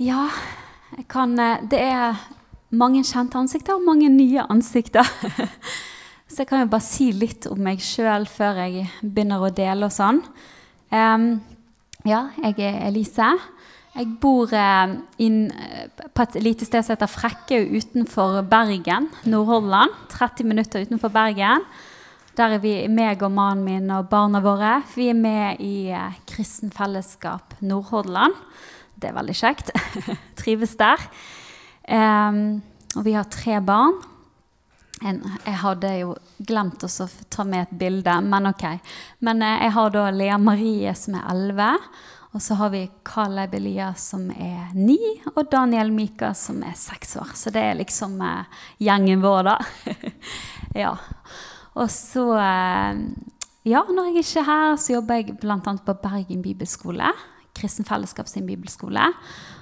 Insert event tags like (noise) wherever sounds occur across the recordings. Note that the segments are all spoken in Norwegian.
Ja, kan eh, Det er mange kjente ansikter og mange nye ansikter. (laughs) Så jeg kan jo bare si litt om meg sjøl før jeg begynner å dele og sånn. Um, ja, jeg er Elise. Jeg bor eh, inn, på et lite sted som heter Frekkau utenfor Bergen, Nord-Holland. 30 minutter utenfor Bergen. Der er vi, meg og mannen min og barna våre. Vi er med i uh, Kristen Fellesskap Nord-Hordaland. Det er veldig kjekt. (laughs) Trives der. Um, og vi har tre barn. En, jeg hadde jo glemt å ta med et bilde, men ok. Men eh, jeg har da Lea Marie som er elleve. Og så har vi Caleb Elias som er ni, og Daniel Mika som er seks år. Så det er liksom eh, gjengen vår, da. (laughs) ja. Og så eh, Ja, når jeg ikke er her, så jobber jeg bl.a. på Bergen bibelskole. Kristen Fellesskap sin bibelskole.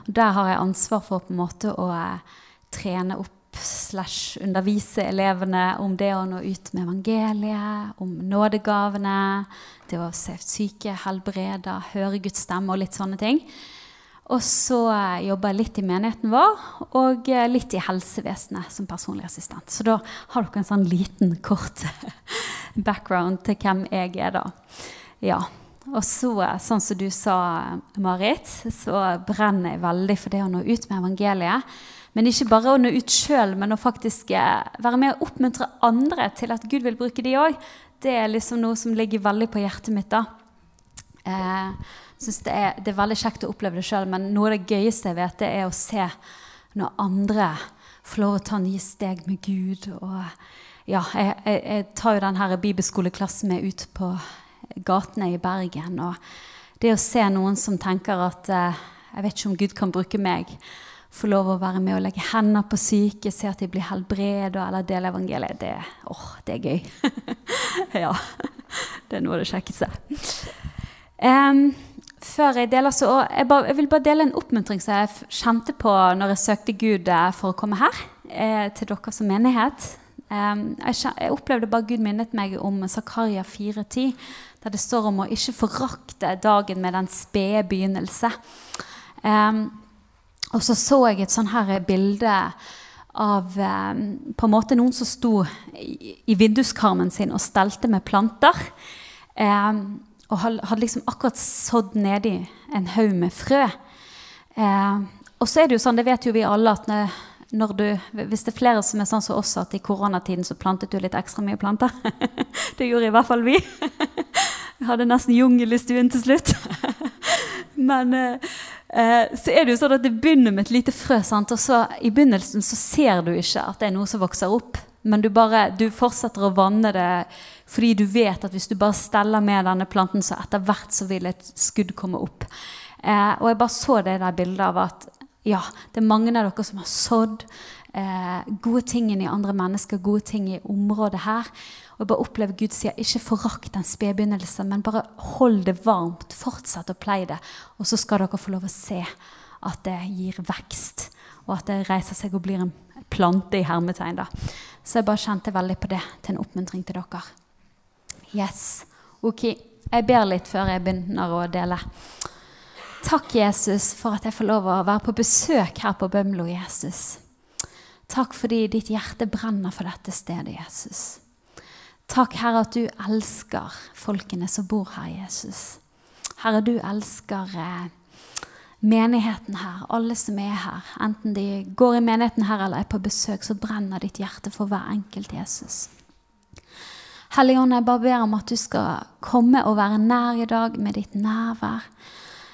Og der har jeg ansvar for på en måte å eh, trene opp slash undervise elevene om det å nå ut med evangeliet, om nådegavene, det å se syke helbrede, høre Guds stemme og litt sånne ting. Og så eh, jobber jeg litt i menigheten vår og eh, litt i helsevesenet som personlig assistent. Så da har dere en sånn liten, kort (laughs) background til hvem jeg er, da. Ja. Og så, eh, sånn som du sa, Marit, så brenner jeg veldig for det å nå ut med evangeliet. Men ikke bare å nå ut sjøl, men å faktisk være med og oppmuntre andre til at Gud vil bruke de òg. Det er liksom noe som ligger veldig på hjertet mitt. da. Eh, synes det er, det, er, veldig kjekt å oppleve det sjøl, men noe av det gøyeste jeg vet, det er å se når andre får lov å ta nye steg med Gud. Og, ja, jeg, jeg, jeg, tar jo denne bibelskoleklassen med ut på gatene i Bergen. Og det å se noen som tenker at eh, jeg vet ikke om Gud kan bruke meg, få lov å være med og legge hendene på syke, se at de blir helbredet eller dele evangeliet, det, oh, det er gøy. (laughs) ja. Det er noe av det kjekkeste. Um, før jeg deler så, jeg, bare, jeg, vil bare dele en oppmuntring som jeg kjente på når jeg søkte Gud eh, for å komme her, eh, til dere som menighet. Um, jeg, jeg, opplevde bare Gud minnet meg om Zakaria 4,10, der det står om å ikke forakte dagen med den spede begynnelse. Um, og så så jeg et sånn her bilde av um, på en måte noen som sto i, i vinduskarmen sin og stelte med planter. Um, og hadde liksom akkurat sådd nedi en haug med frø. Og så er det jo sånn, det vet jo vi alle, at når du, hvis det er flere som er sånn som oss, at i koronatiden så plantet du litt ekstra mye planter (laughs) Det gjorde i hvert fall vi. Vi (laughs) hadde nesten jungel i stuen til slutt. (laughs) Men eh, eh, så er det jo sånn at det begynner med et lite frø. Sant? Og så i begynnelsen så ser du ikke at det er noe som vokser opp. Men du, bare, du fortsetter å vanne det fordi du vet at hvis du bare steller med denne planten, så etter hvert så vil et skudd komme opp. Eh, og jeg bare så det der bildet av at ja, det er mange av dere som har sådd eh, gode ting i andre mennesker, gode ting i området her. Og jeg bare opplever Gud sier ikke forakt den spedbegynnelsen, men bare hold det varmt. Fortsett å pleie det. Og så skal dere få lov å se at det gir vekst, og at det reiser seg og blir en plante i hermetegn. da. Så jeg bare kjente veldig på det til en oppmuntring til dere. Yes. Ok. Jeg ber litt før jeg begynner å dele. Takk, Jesus, for at jeg får lov å være på besøk her på Bømlo, Jesus. Takk fordi ditt hjerte brenner for dette stedet, Jesus. Takk, Herre, at du elsker folkene som bor her, Jesus. Herre, du elsker eh, menigheten her, alle som er her. Enten de går i menigheten her eller er på besøk, så brenner ditt hjerte for hver enkelt, Jesus. Hellige Ånd, jeg bare ber om at du skal komme og være nær i dag med ditt nærvær.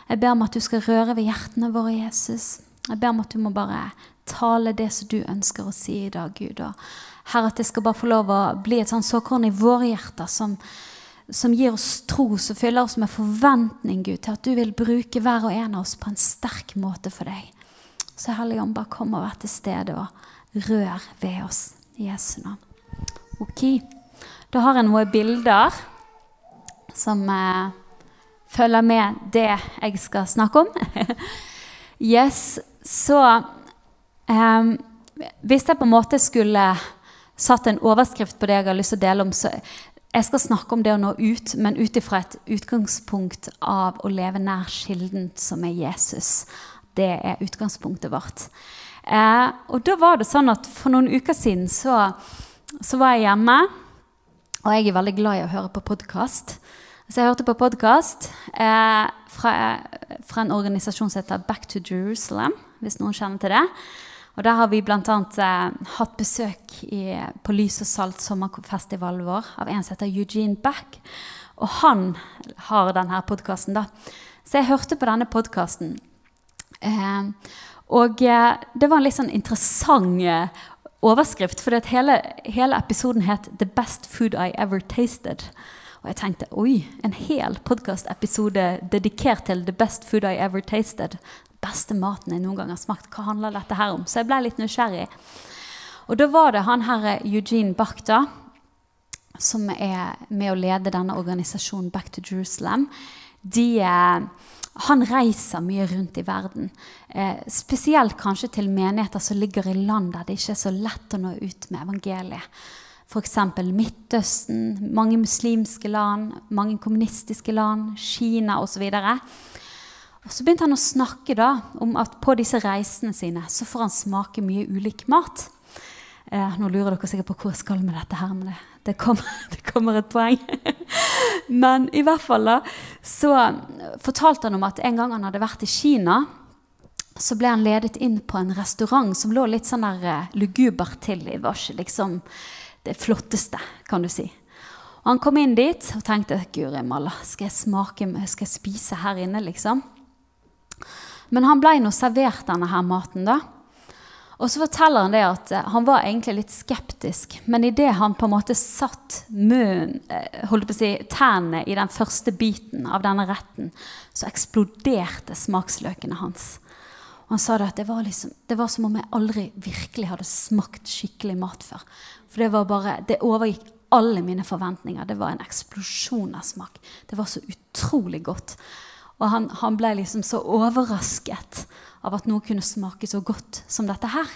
Jeg ber om at du skal røre ved hjertene våre, Jesus. Jeg ber om at du må bare tale det som du ønsker å si i dag, Gud. Og Herre, at det skal bare få lov å bli et sånn såkorn i våre hjerter som, som gir oss tro, som fyller oss med forventning, Gud, til at du vil bruke hver og en av oss på en sterk måte for deg. Så Hellige Ånd, bare kom og vær til stede og rør ved oss i Jesu navn. Ok. Da har jeg noen bilder som eh, følger med det jeg skal snakke om. (laughs) yes, så um, Hvis jeg på en måte skulle satt en overskrift på det jeg har lyst til å dele om, så jeg skal snakke om det å nå ut, men ut ifra et utgangspunkt av å leve nær kilden, som er Jesus. Det er utgangspunktet vårt. Eh, og da var det sånn at For noen uker siden så, så var jeg hjemme. Og jeg er veldig glad i å høre på podkast. Så jeg hørte på podkast eh, fra, fra, en organisasjon som heter Back to Jerusalem. Hvis noen kjenner til det. Og Der har vi bl.a. Eh, hatt besøk i, på Lys og Salt sommerfestivalen vår av en som heter Eugene Back. Og han har denne podkasten. Så jeg hørte på denne podkasten. Eh, og eh, det var en litt sånn interessant eh, overskrift, for hele, hele, episoden het 'The best food I ever tasted'. Og jeg tenkte oi, en hel podkastepisode dedikert til 'The best food I ever tasted'. Beste maten jeg noen gang har smakt. Hva handler dette her om? Så jeg ble litt nysgjerrig. Og da var det han her eh, Eugene Bach, da, som er med å lede denne organisasjonen Back to Jerusalem. De, han reiser mye rundt i verden. Eh, spesielt kanskje til menigheter som ligger i land der det ikke er så lett å nå ut med evangeliet. F.eks. Midtøsten, mange muslimske land, mange kommunistiske land, Kina osv. Og så begynte han å snakke da, om at på disse reisene sine så får han smake mye ulik mat. Eh, nå lurer dere sikkert på hvor jeg skal med dette, her, men det, det, kommer, (laughs) det kommer et poeng. (laughs) men i hvert fall da, så fortalte han om at en gang han hadde vært i Kina så ble han ledet inn på en restaurant som lå litt sånn der uh, lugubert til. Det var ikke liksom det flotteste, kan du si. Og han kom inn dit og tenkte Guri malla, skal jeg smake, skal jeg spise her inne, liksom? Men han ble nå servert denne her maten, da. Og så forteller han det at uh, han var egentlig litt skeptisk, men idet han på en måte satt munnen, å si, tennene i den første biten av denne retten, så eksploderte smaksløkene hans. Og han sa det at det var, liksom, det var, som om jeg aldri virkelig hadde smakt skikkelig mat før. For det var bare, det overgikk alle mine forventninger. Det var en eksplosjon av smak. Det var så utrolig godt. Og han, han ble liksom så overrasket av at noe kunne smake så godt som dette her.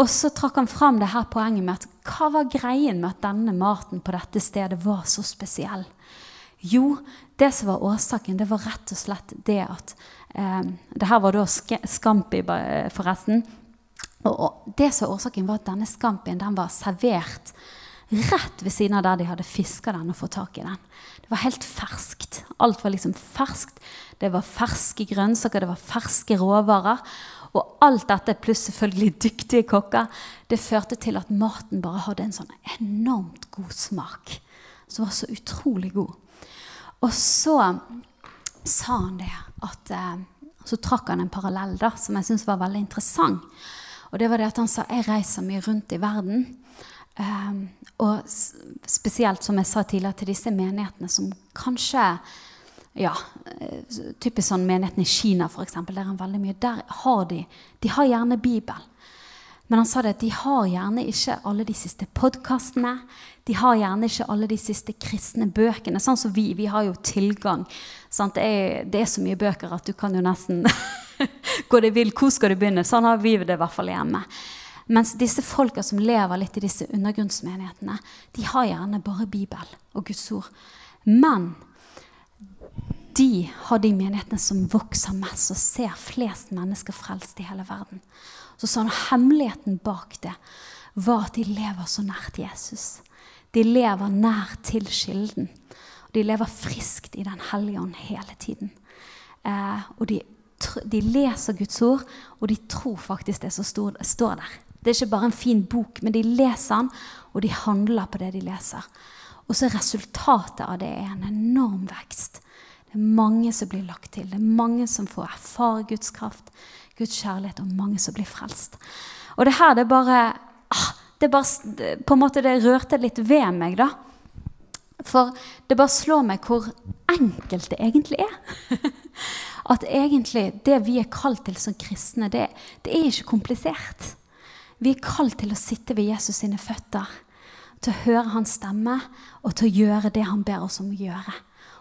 Og så trakk han fram det her poenget med at hva var greien med at denne maten på dette stedet var så spesiell? Jo, det som var årsaken, det var rett og slett det at eh, Det her var da scampi, forresten. Og, det som er årsaken, var at denne scampien den var servert rett ved siden av der de hadde fiska den og fått tak i den. Det var helt ferskt. Alt var liksom ferskt. Det var ferske grønnsaker, det var ferske råvarer. Og alt dette, pluss selvfølgelig dyktige kokker, det førte til at maten bare hadde en sånn enormt god smak. Som var så utrolig god. Og så sa han det at eh, Så trakk han en parallell da, som jeg syntes var veldig interessant. Og det var det at han sa jeg reiser mye rundt i verden. Um, og spesielt, som jeg sa tidligere, til disse menighetene som kanskje ja, eh, Typisk sånn menigheten i Kina, f.eks. Der, er veldig mye, der har de, de har gjerne Bibel. Men han sa det at de har gjerne ikke alle de siste podkastene. De har gjerne ikke alle de siste kristne bøkene. Sånn som vi. Vi har jo tilgang. Det er, det, er, så mye bøker at du kan jo nesten (laughs) (laughs) gå deg vill. Hvor skal du begynne? Sånn har vi det i hvert fall hjemme. Mens disse folka som lever litt i disse undergrunnsmenighetene, de har gjerne bare Bibel og Guds ord. Men de har de menighetene som vokser mest og ser flest mennesker frelst i hele verden. Så sånn hemmeligheten bak det var at de lever så nært Jesus. De lever nær til kilden. De lever friskt i Den hellige ånd hele tiden. Eh, og de, de, leser Guds ord, og de tror faktisk det som står, der. Det er ikke bare en fin bok, men de leser den, og de handler på det de leser. Og så er resultatet av det en enorm vekst. Det er mange som blir lagt til. Det er mange som får erfare Guds kraft. Guds kjærlighet, og mange som blir frelst. Og det her, det bare det det bare, På en måte det rørte litt ved meg, da. For det bare slår meg hvor enkelt det egentlig er. (laughs) At egentlig det vi er kalt til som kristne, det, det er ikke komplisert. Vi er kalt til å sitte ved Jesus sine føtter. Til å høre hans stemme og til å gjøre det han ber oss om å gjøre.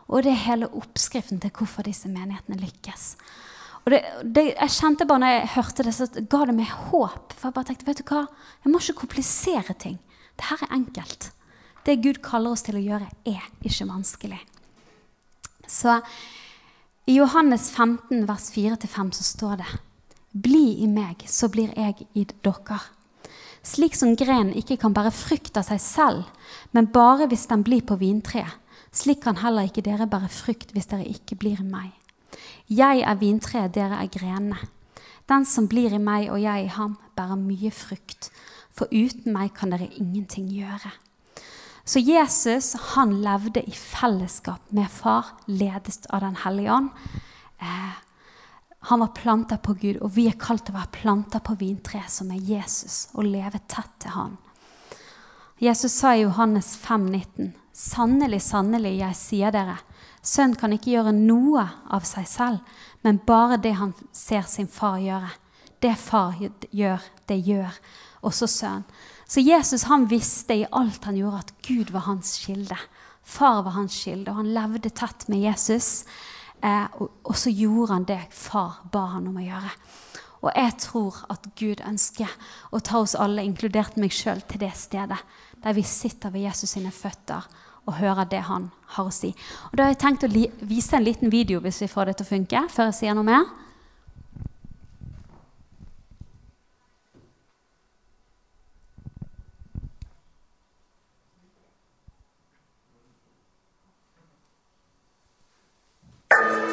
Og det er hele oppskriften til hvorfor disse menighetene lykkes. Og det, det, jeg kjente bare når jeg hørte det, så ga det meg håp. For jeg bare tenkte, vet du hva? Jeg må ikke komplisere ting. Det her er enkelt. Det Gud kaller oss til å gjøre, er ikke vanskelig. Så I Johannes 15, vers 4-5 så står det Bli i meg, så blir jeg i dere. Slik som grenen ikke kan bære frukt av seg selv, men bare hvis den blir på vintreet, slik kan heller ikke dere bære frukt hvis dere ikke blir i meg. Jeg er vintreet, dere er grenene. Den som blir i meg og jeg i ham, bærer mye frukt, for uten meg kan dere ingenting gjøre. Så Jesus han levde i fellesskap med far, ledet av Den hellige ånd. Eh, han var planta på Gud, og vi er kalt til å være planta på vintreet, som er Jesus, og leve tett til han. Jesus sa i Johannes 5, 19, Sannelig, sannelig, jeg sier dere, sønn kan ikke gjøre noe av seg selv, men bare det han ser sin far gjøre. Det far gjør, det gjør også sønn. Så Jesus han visste i alt han gjorde, at Gud var hans kilde. Far var hans kilde, og han levde tett med Jesus. Eh, og, og, så gjorde han det far ba han om å gjøre. Og jeg tror at Gud ønsker å ta oss alle, inkludert meg sjøl, til det stedet der vi sitter ved Jesus sine føtter og hører det han har å si. Og Da har jeg tenkt å vise en liten video hvis vi får det til å funke, før jeg sier noe mer. you.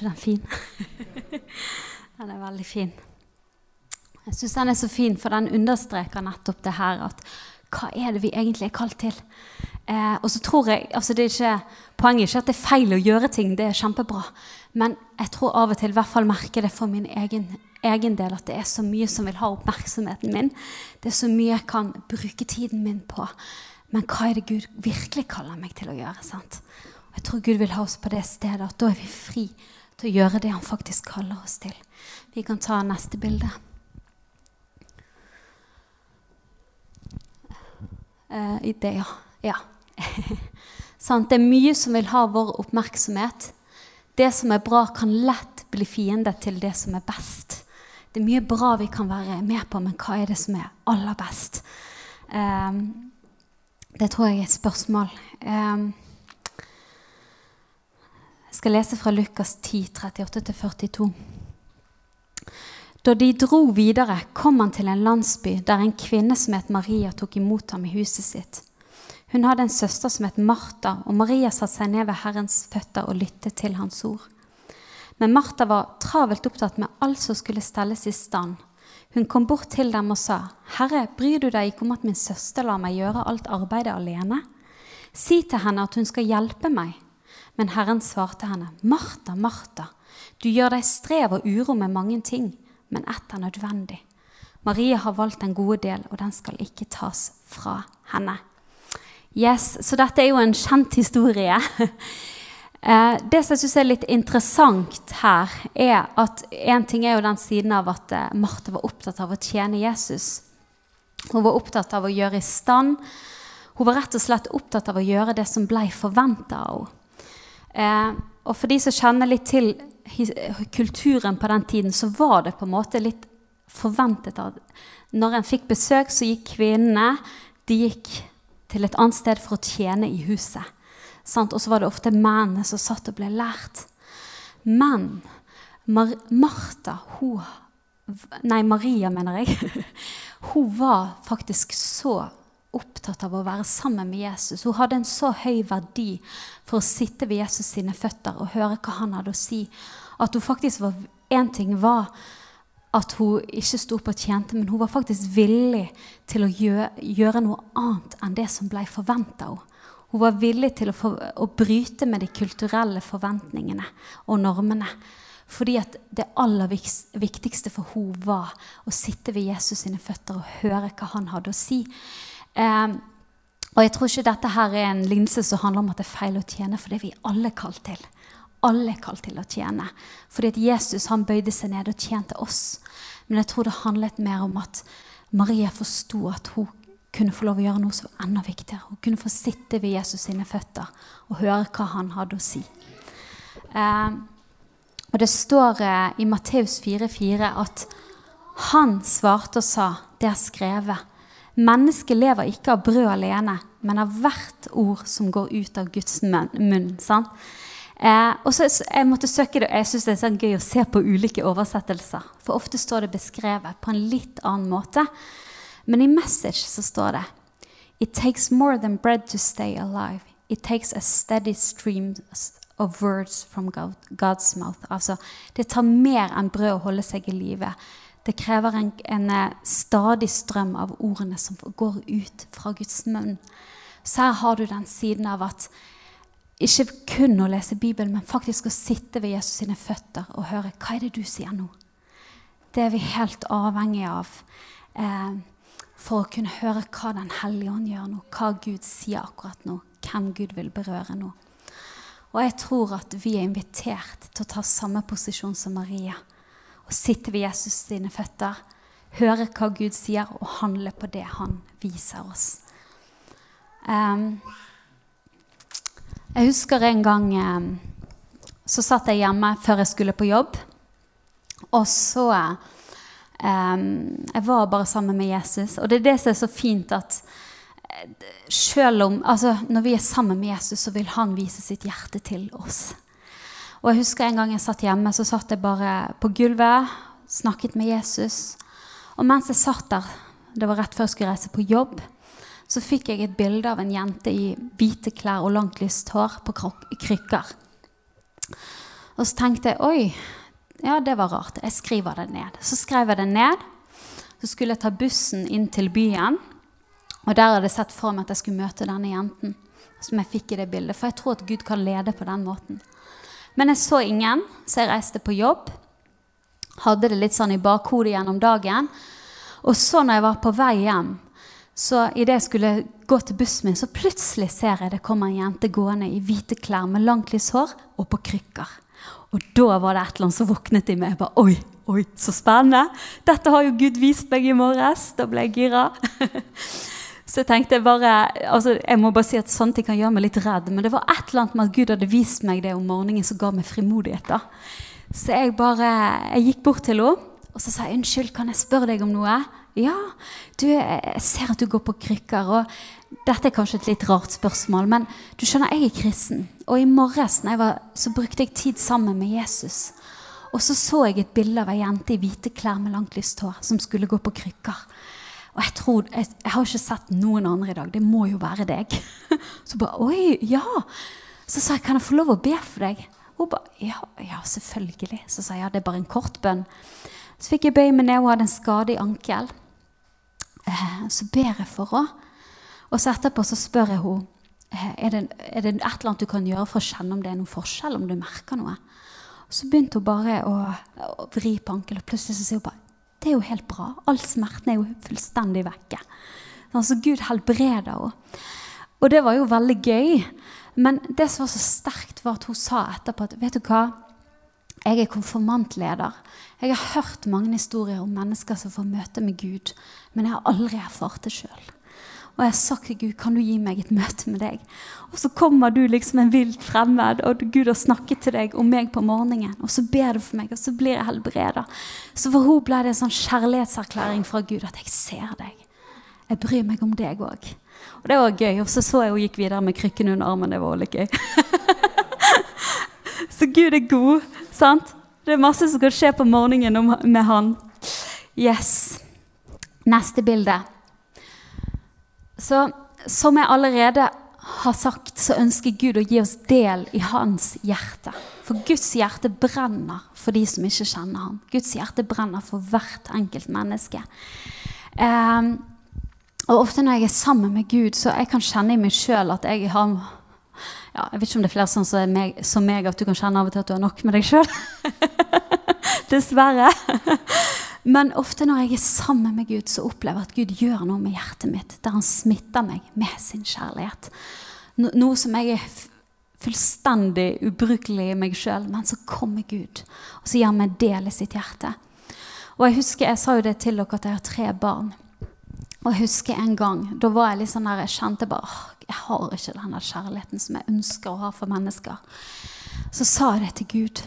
Ikke den fin? (laughs) den er veldig fin. Jeg syns den er så fin, for den understreker nettopp det her at hva er det vi egentlig er kalt til? Eh, og så tror jeg, altså det er ikke, Poenget er ikke at det er feil å gjøre ting, det er kjempebra. Men jeg tror av og til, i hvert fall merker det for min egen, egen del, at det er så mye som vil ha oppmerksomheten min. Det er så mye jeg kan bruke tiden min på. Men hva er det Gud virkelig kaller meg til å gjøre? sant? Og jeg tror Gud vil ha oss på det stedet at da er vi fri til å gjøre det han faktisk kaller oss til. Vi kan ta neste bilde. Uh, det, ja. ja. (laughs) sånn, det er mye som vil ha vår oppmerksomhet. Det som er bra, kan lett bli fiende til det som er best. Det er mye bra vi kan være med på, men hva er det som er aller best? Um, det tror jeg er et spørsmål. Um, skal lese fra Lukas 10, 38-42. Da de dro videre, kom han til en landsby der en kvinne som het Maria, tok imot ham i huset sitt. Hun hadde en søster som het Martha, og Maria satte seg ned ved Herrens føtter og lyttet til hans ord. Men Martha var travelt opptatt med alt som skulle stelles i stand. Hun kom bort til dem og sa, 'Herre, bryr du deg ikke om at min søster lar meg gjøre alt arbeidet alene?' Si til henne at hun skal hjelpe meg. Men Herren svarte henne, Martha, Martha, du gjør deg strev og uro med mange ting, men ett er nødvendig. Marie har valgt den gode del, og den skal ikke tas fra henne. Yes, Så dette er jo en kjent historie. (laughs) Eh, det som jeg syns er litt interessant her, er at en ting er jo den siden av at Martha var opptatt av å tjene Jesus. Hun var opptatt av å gjøre i stand. Hun var rett og slett opptatt av å gjøre det som ble forventa av henne. Eh, og for de som kjenner litt til kulturen på den tiden, så var det på en måte litt forventet at når en fikk besøk, så gikk kvinnene de gikk til et annet sted for å tjene i huset. Sant? Og så var det ofte mennene som satt og ble lært. Men Mar Martha, hun Nei, Maria, mener jeg. (laughs) Hun var faktisk så opptatt av å være sammen med Jesus. Hun hadde en så høy verdi for å sitte ved Jesus sine føtter og høre hva han hadde å si. At hun faktisk var Én ting var at hun ikke sto opp og tjente, men hun var faktisk villig til å gjøre, gjøre noe annet enn det som ble forventa henne. Hun var villig til å, for, å, bryte med de kulturelle forventningene og normene. Fordi at det aller viktigste for hun var å sitte ved Jesus sine føtter og høre hva han hadde å si. Eh, og jeg tror ikke dette her er en linse som handler om at det er feil å tjene, for det er vi alle kalt til. Alle er kalt til å tjene. Fordi at Jesus han bøyde seg ned og tjente oss. Men jeg tror det handlet mer om at Maria forsto at hun kunne få lov å gjøre noe som var enda viktigere. Hun kunne få sitte ved Jesus sine føtter og høre hva han hadde å si. Eh, og Det står eh, i Matteus 4,4 at han svarte og sa, det er skrevet, mennesket lever ikke av brød alene, men av hvert ord som går ut av Guds munn. sant? Eh, og så Jeg måtte søke det, jeg syns det er sånn gøy å se på ulike oversettelser. For ofte står det beskrevet på en litt annen måte. Men i Message så står det It takes more than bread to stay alive. It takes a steady stream of words from God, God's mouth. Altså, det tar mer enn brød å holde seg i live. Det krever en, en, eh, stadig strøm av ordene som går ut fra Guds munn. Så her har du den siden av at ikke kun å lese Bibelen, men faktisk å sitte ved Jesus sine føtter og høre hva er det du sier nå. Det er vi helt avhengig av. Eh, for å kunne høre hva Den hellige ånd gjør nå, hva Gud sier akkurat nå, hvem Gud vil berøre nå. Og jeg tror at vi er invitert til å ta samme posisjon som Maria. Og sitter ved Jesus sine føtter, hører hva Gud sier, og handler på det han viser oss. Um, jeg husker en gang um, så satt jeg hjemme før jeg skulle på jobb. Og så Um, jeg var bare sammen med Jesus. Og det er det som er så fint at eh, selv om, altså, når vi er sammen med Jesus, så vil han vise sitt hjerte til oss. Og jeg husker En gang jeg satt hjemme, så satt jeg bare på gulvet, snakket med Jesus. Og mens jeg satt der, det var rett før jeg skulle reise på jobb, så fikk jeg et bilde av en jente i hvite klær og langt, lyst hår på krykker. Og så tenkte jeg oi, ja, det var rart. Jeg skriver det ned. Så skrev jeg det ned. Så skulle jeg ta bussen inn til byen. Og der hadde jeg sett for meg at jeg skulle møte denne jenten. Som jeg fikk i det bildet. For jeg tror at Gud kan lede på den måten. Men jeg så ingen, så jeg reiste på jobb. Hadde det litt sånn i bakhodet gjennom dagen. Og så når jeg var på vei hjem, så idet jeg skulle gå til bussen min, så plutselig ser jeg det kommer en jente gående i hvite klær med langt lyst hår og på krykker. Og da var det et eller annet som våknet i meg. Jeg bare, Oi, oi, så spennende! Dette har jo Gud vist meg i morges. Da ble jeg gira. (laughs) så jeg tenkte bare, altså jeg må bare si at Sånne ting kan gjøre meg litt redd. Men det var et eller annet med at Gud hadde vist meg det om morgenen som ga meg frimodighet. da. Så jeg bare, jeg gikk bort til henne og så sa jeg, 'Unnskyld, kan jeg spørre deg om noe?' 'Ja, du, jeg ser at du går på krykker.' og dette er kanskje et litt rart spørsmål, men du skjønner, jeg er kristen. Og i morges var, så brukte jeg tid sammen med Jesus. Og så så jeg et bilde av ei jente i hvite klær med langt lyst hår som skulle gå på krykker. Og jeg, tror, jeg, jeg, har ikke sett noen andre i dag. Det må jo være deg. (laughs) Så bare Oi, ja! Så sa jeg, kan jeg få lov å be for deg? Hun ba, ja, ja, selvfølgelig. Så sa jeg, ja, det er bare en kort bønn. Så fikk jeg bøye meg ned, hun hadde en skade i ankel. Eh, så ber jeg for henne. Og så etterpå så spør jeg henne eh, er det, er det et eller annet du kan gjøre for å kjenne om det er noen forskjell, om du merker noe. Så begynte hun bare å, å vri på ankelen, og plutselig så sier hun bare Det er jo helt bra. All smerten er jo fullstendig vekke. Altså, Gud helbreder henne. Og det var jo veldig gøy. Men det som var så sterkt, var at hun sa etterpå at vet du hva, jeg er konfirmantleder. Jeg har hørt mange historier om mennesker som får møte med Gud, men jeg har aldri erfart det sjøl. Og jeg har sagt til Gud, kan du gi meg et møte med deg? Og så kommer du liksom en vilt fremmed, og Gud har snakket til deg om meg på morgenen. Og så ber du for meg, og så blir jeg helbreda. Så for henne ble det en sånn kjærlighetserklæring fra Gud at jeg ser deg. Jeg bryr meg om deg òg. Og det var gøy. Og så så jeg hun gikk videre med krykken under armen. Det var litt gøy. (laughs) så Gud er god, sant? Det er masse som kan skje på morgenen med han. Yes. Neste bilde. Så som jeg allerede har sagt, så ønsker Gud å gi oss del i hans hjerte. For Guds hjerte brenner for de som ikke kjenner ham. Guds hjerte brenner for hvert enkelt menneske. Um, og ofte når jeg er sammen med Gud, så jeg kan kjenne i meg sjøl at jeg har ja, Jeg vet ikke om det er flere sånn som meg, som meg at du kan kjenne av og til at du har nok med deg sjøl. (laughs) Dessverre. Men ofte når jeg er sammen med Gud, så opplever jeg at Gud gjør noe med hjertet mitt. Der han smitter meg med sin kjærlighet. No, noe som jeg er fullstendig ubrukelig i meg sjøl. Men så kommer Gud, og så gir han meg del i sitt hjerte. Og Jeg husker, jeg sa jo det til dere at jeg har tre barn. Og jeg husker en gang, da var jeg litt sånn der, jeg kjente bare jeg har ikke denne kjærligheten som jeg ønsker å ha for mennesker. Så sa jeg det til Gud.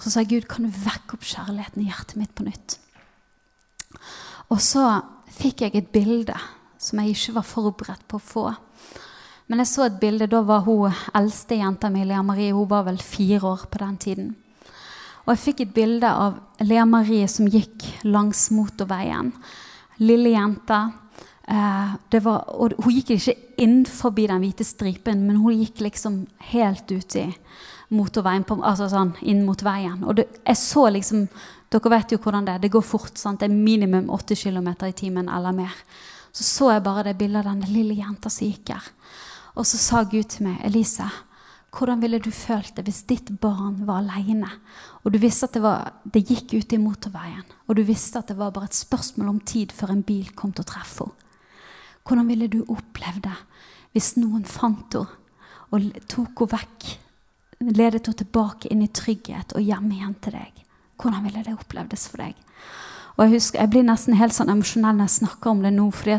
Så sa jeg, Gud, kan du vekke opp kjærligheten i hjertet mitt på nytt? Og så fikk jeg et bilde som jeg ikke var forberedt på å få. Men jeg så et bilde. Da var hun eldste jenta mi, Lea Marie, hun var vel fire år på den tiden. Og jeg fikk et bilde av Lea Marie som gikk langs motorveien. Lille jente. Eh, var, og hun gikk ikke inn forbi den hvite stripen, men hun gikk liksom helt ut i motorveien, altså sånn inn mot veien. Og det, jeg så liksom dere vet jo hvordan det er. Det går fort. sant? Det er minimum 8 km i timen eller mer. Så så jeg bare det bildet av den lille jenta som gikk her. Og så sa Gud til meg, Elise, hvordan ville du følt det hvis ditt barn var alene? Og du visste at det, var, det gikk ute i motorveien, og du visste at det var bare et spørsmål om tid før en bil kom til å treffe henne. Hvordan ville du opplevd det hvis noen fant henne og tok henne vekk, ledet henne tilbake inn i trygghet og hjem igjen til deg? Hvordan ville det opplevdes for deg? Og Jeg husker, jeg blir nesten helt sånn emosjonell når jeg snakker om det nå. fordi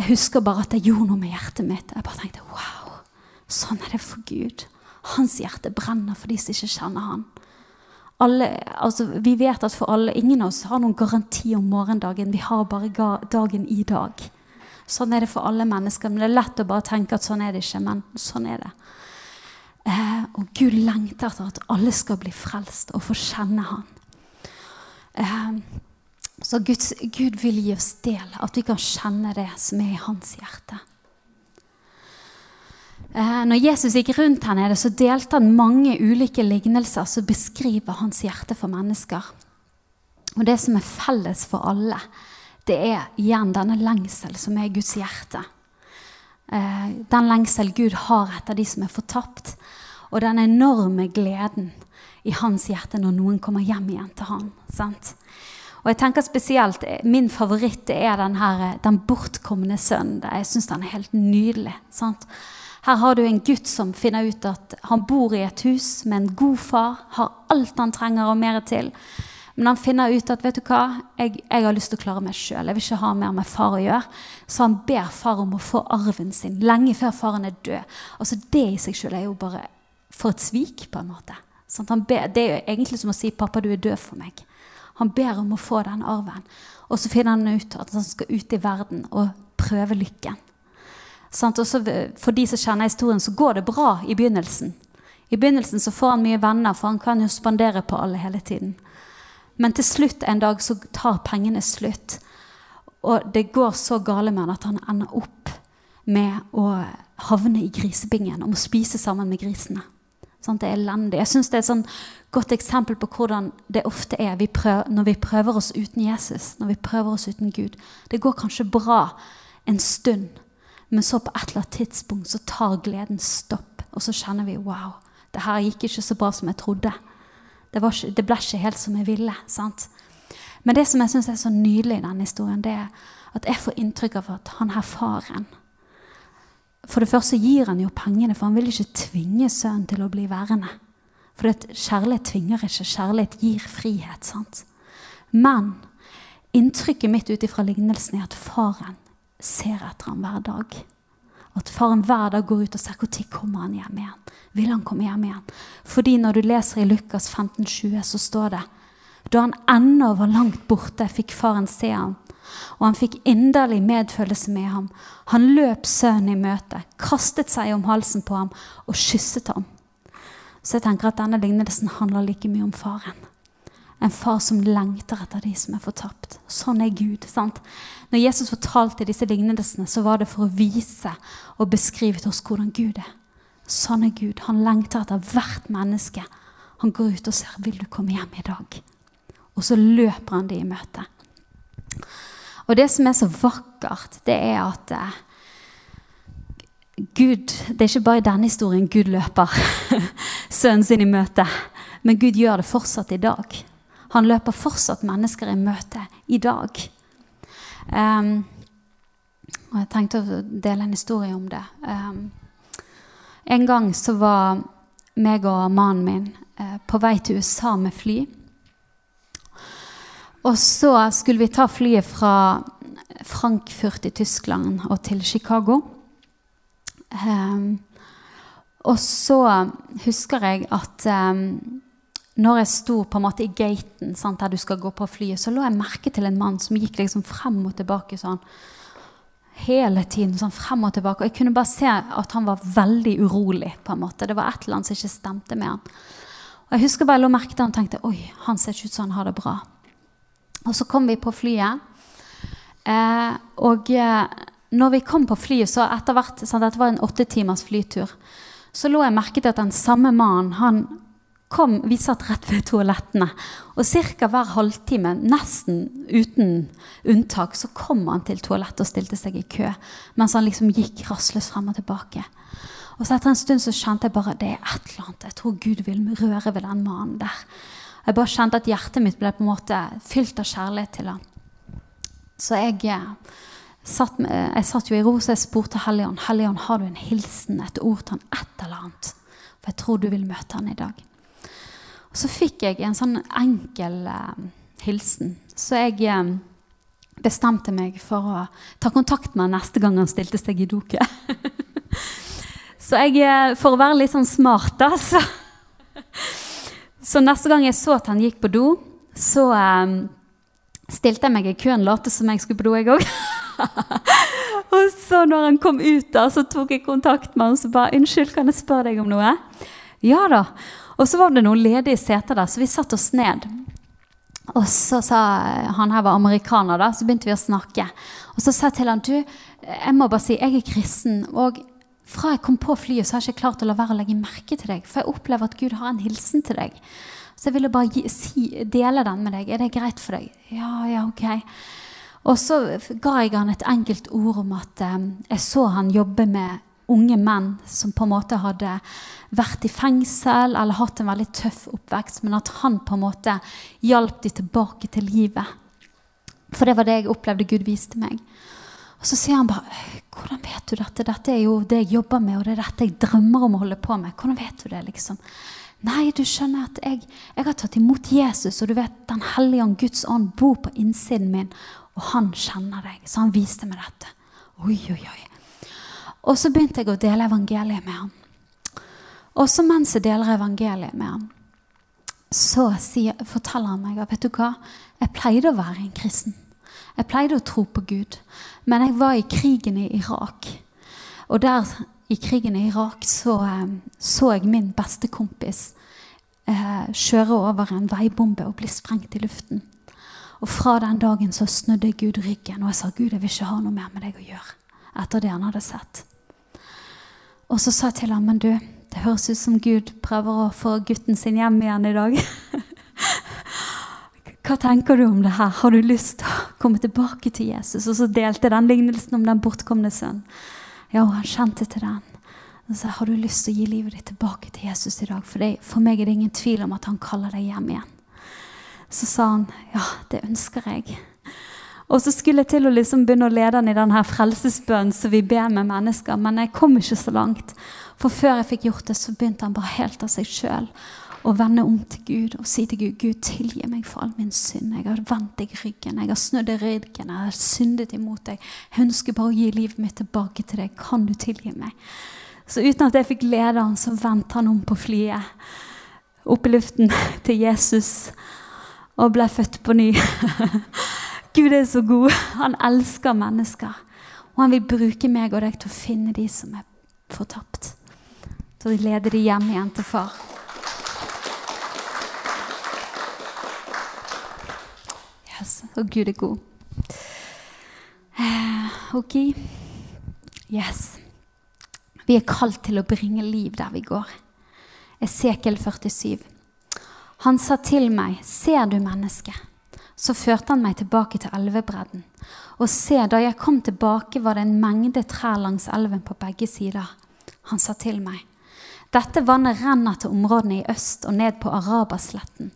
jeg husker bare at jeg gjorde noe med hjertet mitt. Jeg bare tenkte wow, sånn er det for Gud. Hans hjerte brenner for de som ikke kjenner han. Alle, altså, vi vet at for alle, Ingen av oss har noen garanti om morgendagen. Vi har bare dagen i dag. Sånn er det for alle mennesker. Men Det er lett å bare tenke at sånn er det ikke. Men sånn er det. Eh, og Gud lengter etter at alle skal bli frelst og få kjenne Han. Eh, så Guds, Gud vil gi oss del, at vi kan kjenne det som er i hans hjerte. Eh, når Jesus gikk rundt her nede, så delte han mange ulike lignelser som beskriver hans hjerte for mennesker. Og det som er felles for alle, det er igjen denne lengsel som er Guds hjerte. Eh, den lengsel Gud har etter de som er fortapt, og den enorme gleden i hans hjerte når noen kommer hjem igjen til han. Sant? Og jeg tenker spesielt, Min favoritt er den, her, den bortkomne sønnen. Jeg syns den er helt nydelig. Sant? Her har du en gutt som finner ut at han bor i et hus med en god far, har alt han trenger og mer til. Men han finner ut at vet du hva, jeg, jeg har lyst til å klare meg sjøl. Jeg vil ikke ha mer med far å gjøre. Så han ber far om å få arven sin lenge før faren er død. Altså Det i seg sjøl er jo bare for et svik, på en måte. Sånn, ber, det er jo egentlig som å si 'pappa, du er død for meg'. Han ber om å få den arven. Og så finner han ut at han skal ut i verden og prøve lykken. Sånn, for de som kjenner historien, så går det bra i begynnelsen. I begynnelsen så får han mye venner, for han kan jo spandere på alle hele tiden. Men til slutt en dag så tar pengene slutt. Og det går så gale med han at han ender opp med å havne i grisebingen og må spise sammen med grisene. Sånn, det er elendig. Jeg synes Det er et sånn godt eksempel på hvordan det ofte er vi prøver, når vi prøver oss uten Jesus, når vi prøver oss uten Gud. Det går kanskje bra en stund, men så på et eller annet tidspunkt så tar gleden stopp. Og så kjenner vi wow, det her gikk ikke så bra som jeg trodde. Det, var, det ble ikke helt som jeg ville. sant? Men det som jeg syns er så nydelig i denne historien, det er at jeg får inntrykk av at han her faren For det første gir han jo pengene, for han vil ikke tvinge sønnen til å bli værende. For kjærlighet tvinger ikke, kjærlighet gir frihet. sant? Men inntrykket mitt ut ifra lignelsen er at faren ser etter ham hver dag. At faren hver dag går ut og ser når kommer han hjem igjen. Vil han komme hjem igjen? Fordi når du leser i Lukas 15, 20, så står det da han ennå var langt borte, fikk faren se ham, og han fikk inderlig medfølelse med ham. Han løp sønnen i møte, kastet seg om halsen på ham og kysset ham. Så jeg tenker at denne lignelsen handler like mye om faren. En far som lengter etter de som er fortapt. Sånn er Gud. sant? Når Jesus fortalte disse lignelsene, så var det for å vise og beskrive til oss hvordan Gud er. Sånn er Gud. Han lengter etter hvert menneske. Han går ut og ser vil du komme hjem i dag. Og så løper han de i møte. Og det som er så vakkert, det er at eh, Gud Det er ikke bare i denne historien Gud løper (laughs) sønnen sin i møte, men Gud gjør det fortsatt i dag. Han løper fortsatt mennesker i møte i dag. Um, og jeg tenkte å dele en historie om det. Um, en gang så var meg og mannen min uh, på vei til USA med fly. Og så skulle vi ta flyet fra Frankfurt i Tyskland og til Chicago. Um, og så husker jeg at um, når jeg sto på en måte i gaten sant, der du skal gå på flyet, så lå jeg merke til en mann som gikk liksom frem og tilbake sånn hele tiden. sånn frem Og tilbake. Og jeg kunne bare se at han var veldig urolig. på en måte. Det var et eller annet som ikke stemte med han. Og Jeg husker bare jeg lå merke til han og tenkte oi, han ser ikke ut som han har det bra. Og så kom vi på flyet. Eh, og eh, når vi kom på flyet, så etter hvert sant, Dette var en åtte timers flytur. Så lå jeg merke til at den samme mannen kom, Vi satt rett ved toalettene. Og ca. hver halvtime, nesten uten unntak, så kom han til toalettet og stilte seg i kø. Mens han liksom gikk rastløst frem og tilbake. Og så etter en stund så kjente jeg bare det er et eller annet. Jeg tror Gud vil røre ved den mannen der. Jeg bare kjente at hjertet mitt ble på en måte fylt av kjærlighet til han. Så jeg eh, satt, med, jeg satt jo i ro, så jeg spurte Helligånd Helligånd, har du en hilsen, et ord til han, et eller annet. For jeg tror du vil møte han i dag. Og så fikk jeg en sånn enkel eh, hilsen. Så jeg eh, bestemte meg for å ta kontakt med han neste gang han stilte seg i doket. (laughs) så jeg, eh, for å være litt sånn smart, da, (laughs) så, så neste gang jeg så at han gikk på do, så eh, stilte jeg meg i køen, lot som jeg skulle på do, jeg òg. (laughs) og så når han kom ut, da, så tok jeg kontakt med han og så bare 'Unnskyld, kan jeg spørre deg om noe?' Ja da. Og så var det noen ledige seter der, så vi satte oss ned. Og så sa han her var amerikaner, da, så begynte vi å snakke. Og så sa jeg til han, du, jeg må bare si, jeg er kristen. Og fra jeg kom på flyet, så har jeg ikke klart å la være å legge merke til deg. For jeg opplever at Gud har en hilsen til deg. Så jeg ville bare si, dele den med deg. Er det greit for deg? Ja, ja, ok. Og så ga jeg han et enkelt ord om at eh, jeg så han jobbe med unge menn som på en måte hadde vært i fengsel eller hatt en veldig tøff oppvekst, men at han på en måte hjalp de tilbake til livet. For det var det jeg opplevde Gud viste meg. Og så sier han bare 'Hvordan vet du dette? Dette er jo det jeg jobber med, og det er dette jeg drømmer om å holde på med.' Hvordan vet du det, liksom? Nei, du skjønner at jeg, jeg har tatt imot Jesus, og du vet Den hellige ånd, Guds ånd, bor på innsiden min, og han kjenner deg. Så han viste meg dette. Oi, oi, oi. Og så begynte jeg å dele evangeliet med han. Og så mens jeg deler evangeliet med han, så sier, forteller han meg at vet du hva, jeg pleide å være en kristen. Jeg pleide å tro på Gud. Men jeg var i krigen i Irak. Og der i krigen i Irak så, eh, så jeg min beste kompis eh, kjøre over en veibombe og bli sprengt i luften. Og fra den dagen så snudde Gud ryggen, og jeg sa Gud, jeg vil ikke ha noe mer med deg å gjøre. Etter det han hadde sett. Og så sa jeg til ham men du, det høres ut som Gud prøver å få gutten sin hjem igjen i dag. (laughs) Hva tenker du om det her? Har du lyst til å komme tilbake til Jesus? Og så delte den lignelsen om den bortkomne sønnen. Ja, og han kjente til den. Og så har du lyst til å gi livet ditt tilbake til Jesus i dag. For, det, for meg er det ingen tvil om at han kaller deg hjem igjen. Så sa han ja, det ønsker jeg. Og så skulle jeg til å liksom begynne å lede han i denne frelsesbønnen som vi ber med mennesker, men jeg kom ikke så langt. For før jeg fikk gjort det, så begynte han bare helt av seg sjøl å vende om til Gud og si til Gud Gud, tilgi meg for all min synd. Jeg har vendt deg ryggen, jeg har snudd deg ryggen, jeg har syndet imot deg. Jeg ønsker bare å gi livet mitt tilbake til deg. Kan du tilgi meg? Så uten at jeg fikk lede han, så vendte han om på flyet. Opp i luften til Jesus og ble født på ny. (laughs) Gud er så god. Han elsker mennesker. Og han vil bruke meg og deg til å finne de som er fortapt. Til å lede de hjem igjen til far. Yes, og Gud er god. Eh, ok. Yes. Vi er kalt til å bringe liv der vi går. Esekel 47. Han sa til meg, ser du mennesket? Så førte han meg tilbake til elvebredden. Og se, da jeg kom tilbake, var det en mengde trær langs elven på begge sider. Han sa til meg, dette vannet renner til områdene i øst og ned på Arabasletten.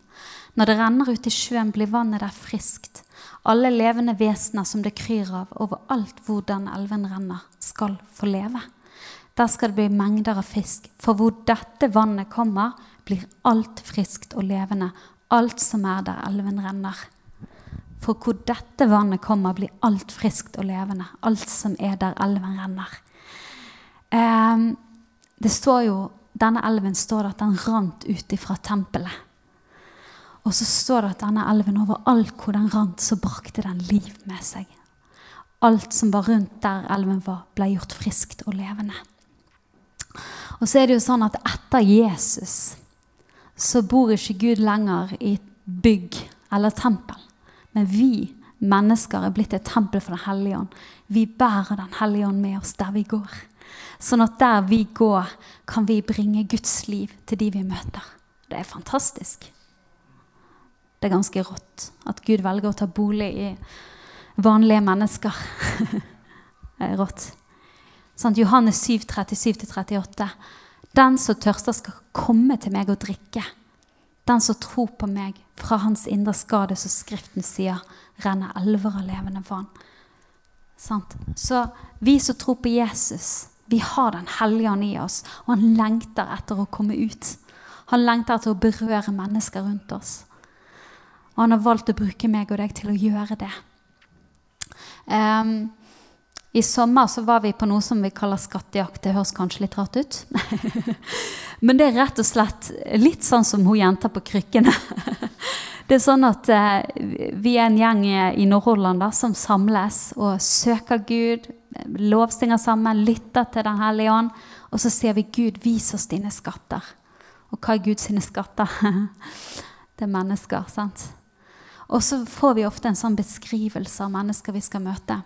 Når det renner ut i sjøen, blir vannet der friskt. Alle levende vesener som det kryr av overalt hvor den elven renner, skal få leve. Der skal det bli mengder av fisk, for hvor dette vannet kommer, blir alt friskt og levende, alt som er der elven renner. For hvor dette vannet kommer, blir alt friskt og levende. Alt som er der elven renner. Eh, det står jo, Denne elven står det at den rant ut fra tempelet. Og så står det at denne elven overalt hvor den rant, så brakte den liv med seg. Alt som var rundt der elven var, ble gjort friskt og levende. Og så er det jo sånn at etter Jesus så bor ikke Gud lenger i bygg eller tempel. Men vi mennesker er blitt et tempel for Den hellige ånd. Vi bærer Den hellige ånd med oss der vi går. Sånn at der vi går, kan vi bringe Guds liv til de vi møter. Det er fantastisk. Det er ganske rått at Gud velger å ta bolig i vanlige mennesker. (laughs) det er rått. Sånn, Johannes 7, 37-38. Den som tørster, skal komme til meg og drikke. Den som tror på meg, fra hans indre skade, som Skriften sier, renner elver av levende vann. Sant? Så vi som tror på Jesus, vi har Den hellige ånd i oss, og han lengter etter å komme ut. Han lengter etter å berøre mennesker rundt oss. Og han har valgt å bruke meg og deg til å gjøre det. Um, i sommer så var vi på noe som vi kaller skattejakt. Det høres kanskje litt rart ut. (laughs) Men det er rett og slett litt sånn som hun jenta på krykkene. (laughs) Det er sånn at eh, vi er en gjeng i Nord-Holland som samles og søker Gud, lovsynger sammen, lytter til Den hellige ånd. Og så sier vi, 'Gud, vis oss dine skatter'. Og hva er Guds skatter? (laughs) Det er mennesker, sant? Og så får vi ofte en sånn beskrivelse av mennesker vi skal møte.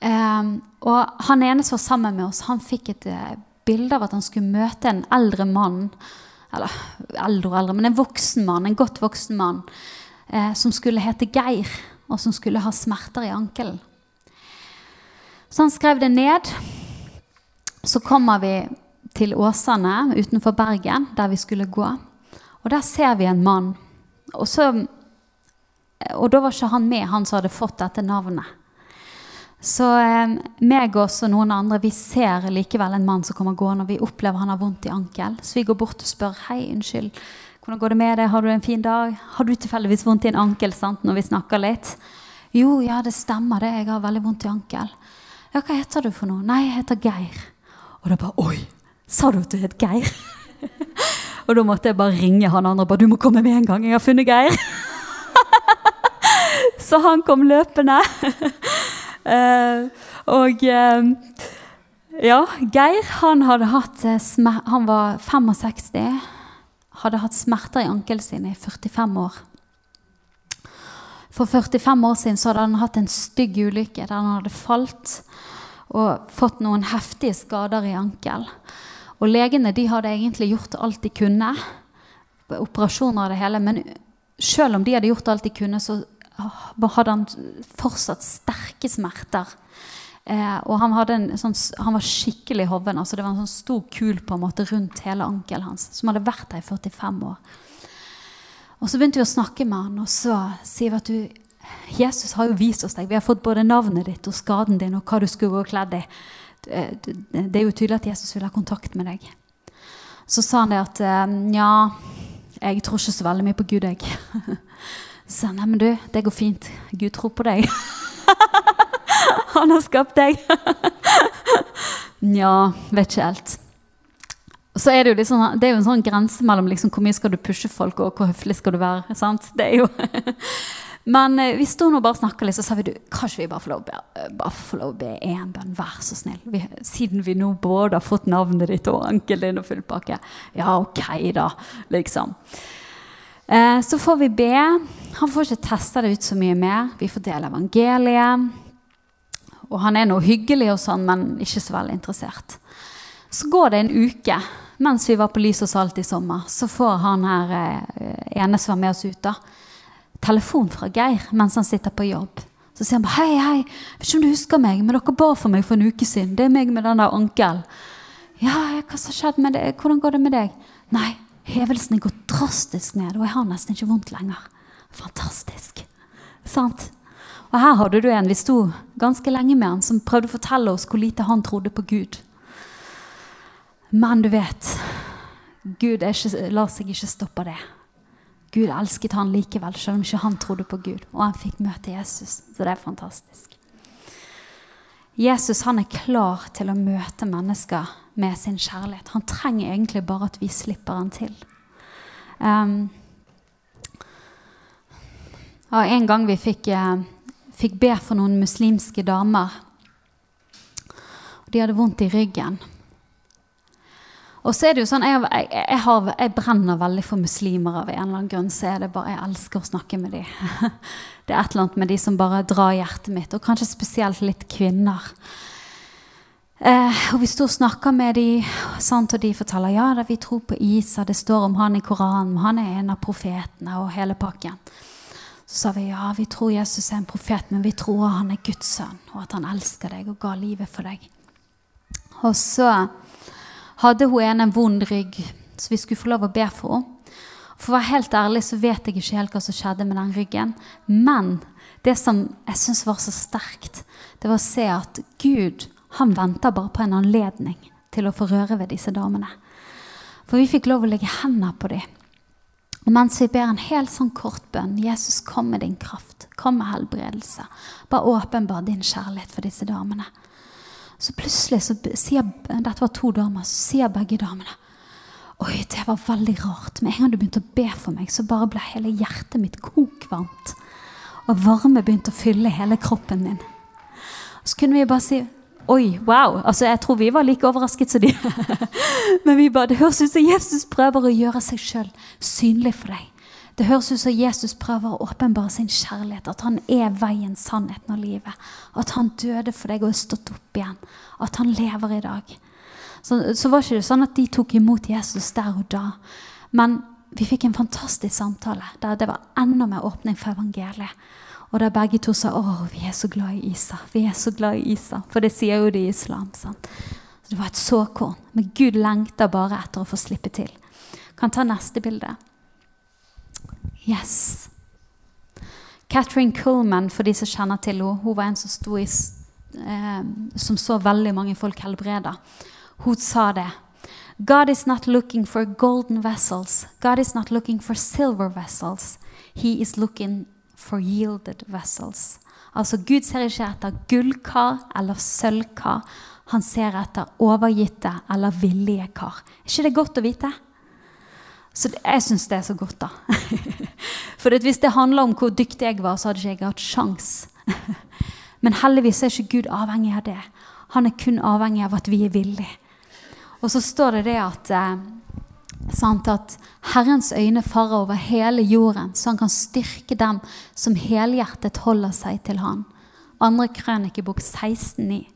Um, og han ene som var sammen med oss, han fikk et uh, bilde av at han skulle møte en eldre mann. Eller eldre og eldre, men en voksen mann, en godt voksen mann. Uh, som skulle hete Geir, og som skulle ha smerter i ankelen. Så han skrev det ned. Så kommer vi til Åsane utenfor Bergen, der vi skulle gå. Og der ser vi en mann. Og, så, og da var ikke han med, han som hadde fått dette navnet. Så eh, meg og noen andre vi ser likevel en mann som kommer gående, og vi opplever han har vondt i ankel. Så vi går bort og spør hei, unnskyld, hvordan går det med deg, har du en fin dag? Har du tilfeldigvis vondt i en ankel sant, når vi snakker litt? Jo, ja, det stemmer det, jeg har veldig vondt i ankel. Ja, hva heter du for noe? Nei, jeg heter Geir. Og da bare Oi, sa du at du het Geir? (laughs) og da måtte jeg bare ringe han andre og bare Du må komme med en gang, jeg har funnet Geir. (laughs) Så han kom løpende. (laughs) Uh, og uh, ja, Geir han hadde hatt eh, Han var 65. Hadde hatt smerter i ankelen sin i 45 år. For 45 år siden så hadde han hatt en stygg ulykke der han hadde falt og fått noen heftige skader i ankel. Og legene de hadde egentlig gjort alt de kunne. Operasjoner og det hele. Men selv om de hadde gjort alt de kunne, så hadde han fortsatt sterke smerter. Eh, og han, sånn, han, var skikkelig hoven. altså Det var en sånn stor kul på en måte rundt hele ankelen hans, som hadde vært der i 45 år. Og så begynte vi å snakke med han, og så sier vi at du, Jesus har jo vist oss deg. Vi har fått både navnet ditt og skaden din og hva du skulle gå kledd i. Det er jo tydelig at Jesus vil ha kontakt med deg. Så sa han det at ja, jeg tror ikke så veldig mye på Gud, jeg. (laughs) Så sa han nei, men du, det går fint. Gud tror på deg. (laughs) han har skapt deg. (laughs) Nja, vet ikke helt. Så er det, jo liksom, det er jo en sånn grense mellom liksom, hvor mye skal du pushe folk, og hvor høflig skal du være. sant? Det er jo... (laughs) Men eh, vi sto nå bare og snakka litt, så sa vi du, kanskje vi eh, bare får lov å be én bønn. Vær så snill. Vi, siden vi nå både har fått navnet ditt og ankelen din og fullpakke. Ja, ok, da. Liksom. Eh, så får vi be. Han får ikke testa det ut så mye mer. Vi får dele evangeliet. Og han er nå hyggelig, og sånn, men ikke så veldig interessert. Så går det en uke mens vi var på Lys og Salt i sommer. Så får han her eh, ene som var med oss ut, da telefon fra Geir mens han sitter på jobb. Så sier han bare 'Hei, hei, vet ikke om du husker meg, men dere ba for meg for en uke siden.' 'Det er meg med den der onkel 'Ja, hva som skjedd med det? Hvordan går det med deg?' 'Nei, hevelsen er gått drastisk ned, og jeg har nesten ikke vondt lenger.' Fantastisk. Sant? Og her hadde du en vi sto ganske lenge med han, som prøvde å fortelle oss hvor lite han trodde på Gud. Men du vet, Gud ikke, lar seg ikke stoppe det. Gud elsket han likevel, selv om ikke han trodde på Gud. Og han fikk møte Jesus. Så det er fantastisk. Jesus han er klar til å møte mennesker med sin kjærlighet. Han trenger egentlig bare at vi slipper han til. Um, En gang vi fikk, uh, fikk be for noen muslimske damer. De hadde vondt i ryggen. Og så er det jo sånn, jeg, jeg, jeg, har, jeg, brenner veldig for muslimer av en eller annen grunn. så er det bare, Jeg elsker å snakke med dem. (laughs) Det er et eller annet med de som bare drar hjertet mitt, og kanskje spesielt litt kvinner. Eh, og Vi står og snakker med dem, og de forteller ja, da, vi tror på Isa. Det står om han i Koranen, han er en av profetene og hele pakken. Så sa vi ja, vi tror Jesus er en profet, men vi tror han er Guds sønn, og at han elsker deg og ga livet for deg. Og så hadde hun ene en vond rygg, så vi skulle få lov å be for henne. For å være helt ærlig så vet jeg ikke helt hva som skjedde med den ryggen. Men det som jeg syns var så sterkt, det var å se at Gud han venter bare på en anledning til å få røre ved disse damene. For vi fikk lov å legge hendene på dem. Og mens vi ber en helt sånn kort bønn Jesus, kom med din kraft. Kom med helbredelse. Bare åpenbar din kjærlighet for disse damene. Så plutselig så sier Dette var to damer. Så sier begge damene Oi, det var veldig rart. Med en gang du begynte å be for meg, så bare ble hele hjertet mitt kokvarmt. Og varme begynte å fylle hele kroppen min. Så kunne vi bare si Oi, wow. Altså, Jeg tror vi var like overrasket som de. (laughs) Men vi bare, det høres ut som Jesus prøver å gjøre seg sjøl synlig for deg. Det høres ut som Jesus prøver å åpenbare sin kjærlighet. At han er veien, sannheten og livet. At han døde for deg og er stått opp igjen. At han lever i dag. Så, så var ikke det sånn at de tok imot Jesus der og da. Men vi fikk en fantastisk samtale der det var enda mer åpning for evangeliet. Og der begge to sa å, vi er så glad i Isa. Vi er så glad i Isa. For det sier jo de i islam. sant? Så det var et såkorn. Men Gud lengter bare etter å få slippe til. Kan ta neste bilde. Yes. Catherine Coleman, for de som kjenner til henne, hun var en som, sto i, eh, som så veldig mange folk helbreda. Hun sa det. God is not looking for golden vessels. God is not looking for silver vessels. He is looking for yielded vessels. Altså, Gud ser ikke etter gullkar eller sølvkar. Han ser etter overgitte eller villige kar. Er ikke det godt å vite? Så jeg syns det er så godt, da. (laughs) For hvis det handla om hvor dyktig jeg var, så hadde ikke jeg hatt sjans. (laughs) Men heldigvis er ikke Gud avhengig av det. Han er kun avhengig av at vi er villige. Og så står det det at, eh, sant, at Herrens øyne farer over hele jorden, så han kan styrke dem som helhjertet holder seg til han. Andre krønikebok 16,9.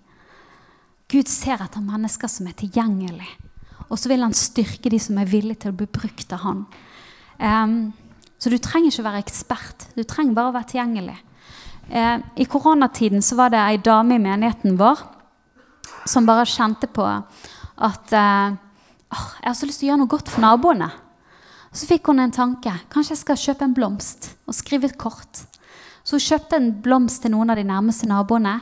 Gud ser etter mennesker som er tilgjengelige og så vil han styrke de som er villige til å bli brukt av han. Um, så du trenger ikke være ekspert. Du trenger bare å være tilgjengelig. Uh, I koronatiden så var det ei dame i menigheten vår som bare kjente på at uh, oh, jeg har så lyst til å gjøre noe godt for naboene. Så fikk hun en tanke. Kanskje jeg skal kjøpe en blomst og skrive et kort. Så hun kjøpte en blomst til noen av de nærmeste naboene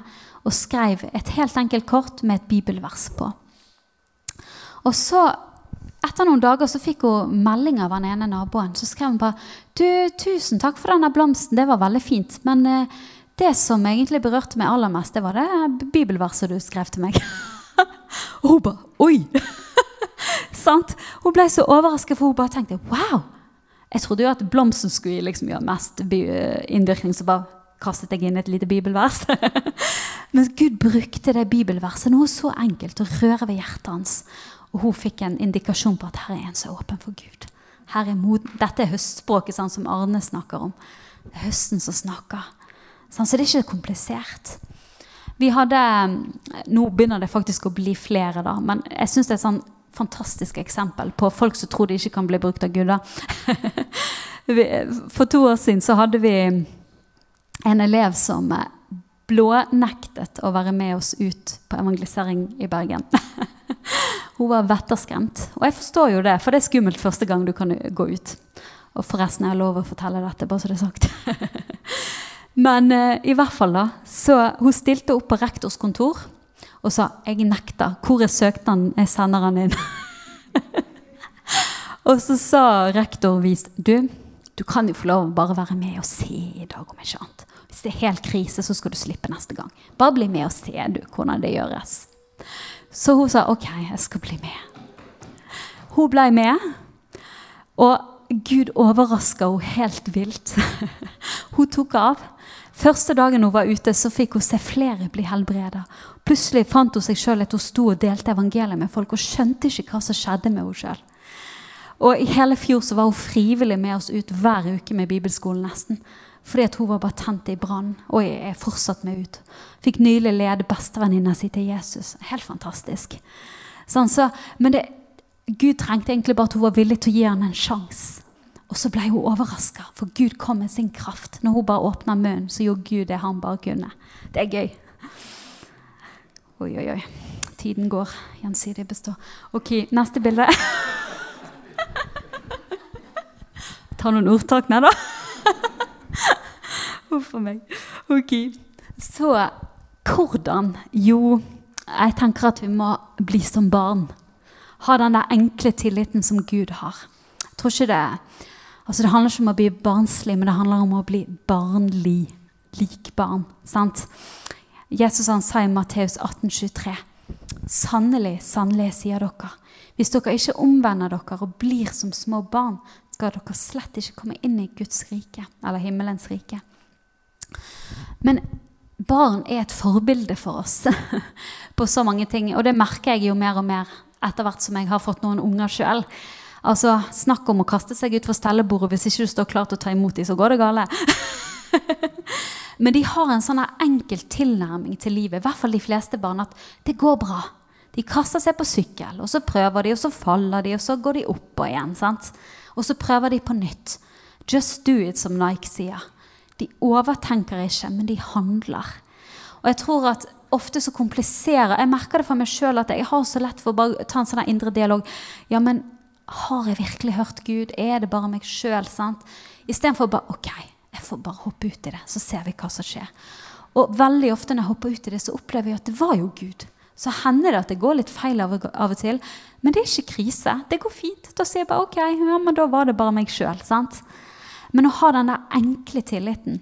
og skrev et helt enkelt kort med et bibelvers på. Og så, etter noen dager så fikk hun melding av den ene naboen. Så skrev hun bare du, 'Tusen takk for denne blomsten, det var veldig fint.' Men eh, det som egentlig berørte meg aller mest, det var det bibelverset du skrev til meg. og (laughs) hun bare Oi! (laughs) Sant? Hun ble så overrasket, for hun bare tenkte wow! Jeg trodde jo at blomsten skulle liksom gjøre mest innvirkning, så bare kastet jeg inn et lite bibelvers. (laughs) Men Gud brukte det bibelverset, noe så enkelt, å røre ved hjertet hans. Og hun fikk en indikasjon på at her er en som er åpen for Gud. Er Dette er høstspråket sånn som Arne snakker om. Det er høsten som snakker. Sånn, så det er ikke komplisert. Vi hadde, Nå begynner det faktisk å bli flere, da, men jeg syns det er sånn fantastisk eksempel på folk som tror de ikke kan bli brukt av Gud. (laughs) For to år siden så hadde vi en elev som blånektet å være med oss ut på evangelisering i Bergen. (laughs) Hun var vetterskremt. Og jeg forstår jo det, for det er skummelt første gang du kan gå ut. Og forresten, jeg har lov å fortelle dette, bare så det er sagt. (laughs) Men uh, i hvert fall da, så hun stilte opp på rektors kontor og sa 'Jeg nekter. Hvor er søknaden? Jeg sender den inn.' (laughs) og så sa rektor vist 'Du, du kan jo få lov å bare være med og se i dag, om ikke annet.' Hvis det er helt krise, så skal du slippe neste gang. Bare bli med og se du, hvordan det gjøres. Så hun sa 'OK, jeg skal bli med'. Hun ble med. Og Gud overraska henne helt vilt. (laughs) hun tok av. Første dagen hun var ute, så fikk hun se flere bli helbreda. Plutselig fant hun seg sjøl at hun sto og delte evangeliet med folk og skjønte ikke hva som skjedde med henne selv. Og I hele fjor så var hun frivillig med oss ut hver uke med bibelskolen. nesten. Fordi at hun var bare tent i brann. Og jeg er fortsatt med ut. Fikk nylig lede bestevenninna si til Jesus. Helt fantastisk. Sånn, så, men det, Gud trengte egentlig bare at hun var villig til å gi ham en sjanse. Og så ble hun overraska, for Gud kom med sin kraft. Når hun bare åpna munnen, så gjorde Gud det han bare kunne. Det er gøy. Oi, oi, oi. Tiden går. Gjensidig består. Ok, neste bilde. (laughs) Ta noen ordtak med, da. (laughs) (laughs) Huff a meg. Ok. Så hvordan? Jo, jeg tenker at vi må bli som barn. Ha den der enkle tilliten som Gud har. Jeg tror ikke det Altså Det handler ikke om å bli barnslig, men det handler om å bli barnlig. Lik barn. sant? Jesus han sa i Matteus 18, 23, Sannelig, sannelig, sier dere, hvis dere ikke omvender dere og blir som små barn, skal dere slett ikke komme inn i Guds rike, eller himmelens rike. Men barn er et forbilde for oss (laughs) på så mange ting. Og det merker jeg jo mer og mer etter hvert som jeg har fått noen unger sjøl. Altså, Snakk om å kaste seg utfor stellebordet hvis ikke du står klar til å ta imot dem, så går det gale. (laughs) Men de har en sånn enkel tilnærming til livet, i hvert fall de fleste barn, at det går bra. De kaster seg på sykkel, og så prøver de, og så faller de, og så går de opp igjen. sant? Og så prøver de på nytt. Just do it, som Nike sier. De overtenker ikke, men de handler. Og jeg tror at ofte så kompliserer Jeg merker det for meg sjøl at jeg har så lett for å bare ta en sånn indre dialog. Ja, men har jeg virkelig hørt Gud? Er det bare meg sjøl? Istedenfor bare OK, jeg får bare hoppe ut i det, så ser vi hva som skjer. Og veldig ofte når jeg hopper ut i det, så opplever jeg at det var jo Gud. Så hender det at det går litt feil av, og til. Men det er ikke krise. Det går fint. Da sier jeg bare OK, ja, men da var det bare meg sjøl. Men å ha den der enkle tilliten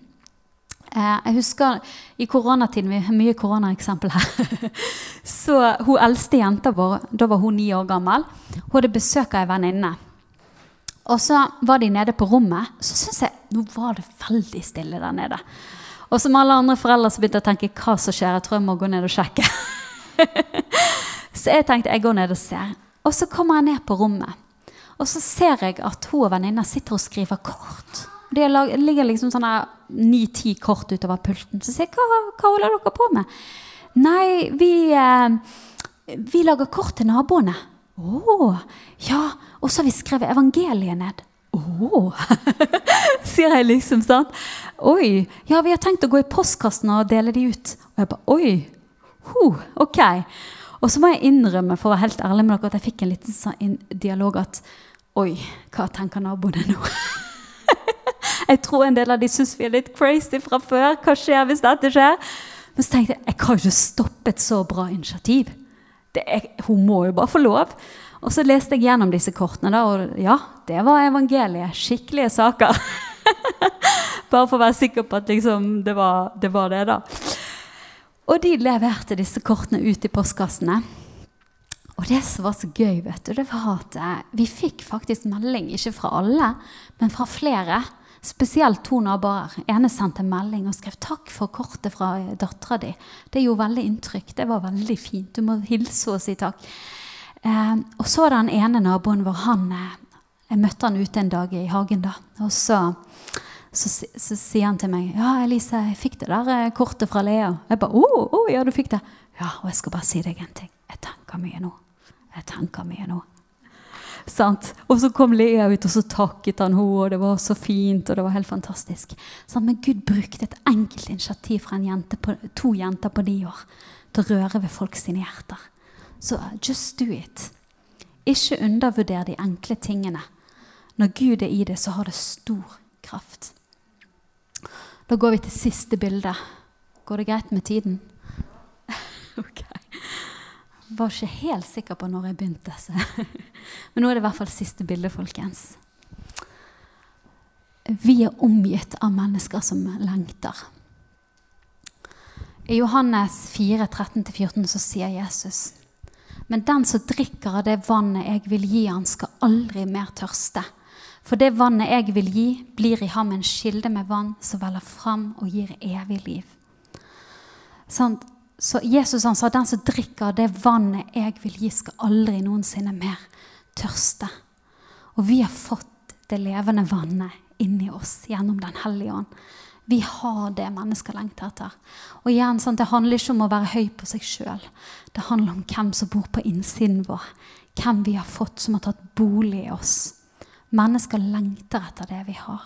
Eh, jeg husker i koronatiden Vi har mye koronaeksempel her. (laughs) Så hun eldste jenta vår, da var hun ni år gammel, hun hadde besøk av ei venninne. Og så var de nede på rommet. Så syns jeg nå var det veldig stille der nede. Og som alle andre foreldre så begynte jeg å tenke hva som skjer. Jeg tror jeg må gå ned og sjekke. (laughs) så jeg tenkte jeg går ned og ser. Og så kommer jeg ned på rommet. Og så ser jeg at hun og venninna sitter og skriver kort. Det ligger liksom sånne ni-ti kort utover pulten. Så sier jeg hva, hva holder dere på med? Nei, vi, eh, vi lager kort til naboene. Å, oh, ja. Og så har vi skrevet evangeliet ned. Å, oh. (laughs) sier jeg liksom. sant? Oi. Ja, vi har tenkt å gå i postkassen og dele de ut. Og jeg bare Oi. Huh, ok. Og så må jeg innrømme for å være helt ærlig med dere, at jeg fikk en liten sånn dialog at Oi, hva tenker naboene nå? (laughs) jeg tror en del av de syns vi er litt crazy fra før. Hva skjer hvis dette skjer? Men så tenkte jeg jeg kan ikke stoppe et så bra initiativ. Er, hun må jo bare få lov. Og så leste jeg gjennom disse kortene, da, og ja, det var evangeliet. Skikkelige saker. (laughs) bare for å være sikker på at liksom, det, var, det var det, da. Og de leverte disse kortene ut i postkassene. Og det som var så gøy, vet du, det var at eh, vi fikk faktisk melding, ikke fra alle, men fra flere. Spesielt to naboer. ene sendte melding og skrev 'takk for kortet fra dattera di'. Det gjorde veldig inntrykk. Det var veldig fint. Du må hilse og si takk. Eh, og så den ene naboen vår. han eh, Jeg møtte han ute en dag i hagen, da. Og så, så, så, sier han til meg 'Ja, Elise, jeg fikk det der eh, kortet fra Lea.' Jeg bare 'Å, oh, oh, ja, du fikk det.' 'Ja, og jeg skal bare si deg en ting. Jeg tenker mye nå.' Jeg tenker mye nå. Sant? Og så kom Lea ut, og så takket han henne, og det var så fint. og det var helt fantastisk. Sant? Men Gud brukte et enkelt initiativ fra jente på, to jenter på ni år til å røre ved folk sine hjerter. Så just do it. Ikke undervurder de enkle tingene. Når Gud er i det, så har det stor kraft. Da går vi til siste bilde. Går det greit med tiden? (laughs) ok var ikke helt sikker på når jeg begynte. Så. (laughs) Men nå er det i hvert fall siste bilde, folkens. Vi er omgitt av mennesker som lengter. I Johannes 4, 13-14 så sier Jesus Men den som drikker av det vannet jeg vil gi han, skal aldri mer tørste. For det vannet jeg vil gi, blir i ham en kilde med vann som veller fram og gir evig liv. Sånn, så Jesus han sa den som drikker det vannet jeg vil gi, skal aldri noensinne mer tørste. Og vi har fått det levende vannet inni oss gjennom Den hellige ånd. Vi har det mennesker lengter etter. Og igjen, sånn, Det handler ikke om å være høy på seg sjøl. Det handler om hvem som bor på innsiden vår. Hvem vi har fått som har tatt bolig i oss. Mennesker lengter etter det vi har.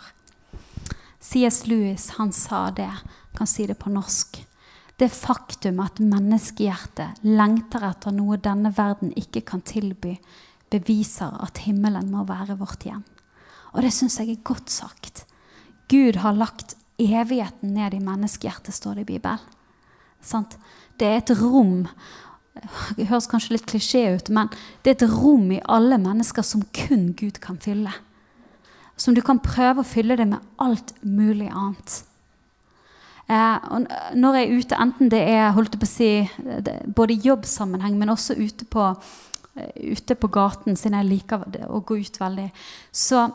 C.S. Lewis han sa det, kan si det på norsk. Det faktum at menneskehjertet lengter etter noe denne verden ikke kan tilby, beviser at himmelen må være vårt hjem. Og det syns jeg er godt sagt. Gud har lagt evigheten ned i menneskehjertet, står det i Bibelen. Det er et rom Det høres kanskje litt klisjé ut, men det er et rom i alle mennesker som kun Gud kan fylle. Som du kan prøve å fylle det med alt mulig annet. Eh, når jeg er ute, enten det er holdt på å si, både i jobbsammenheng, men også ute på, eh, ute på gaten, siden jeg liker å gå ut veldig, så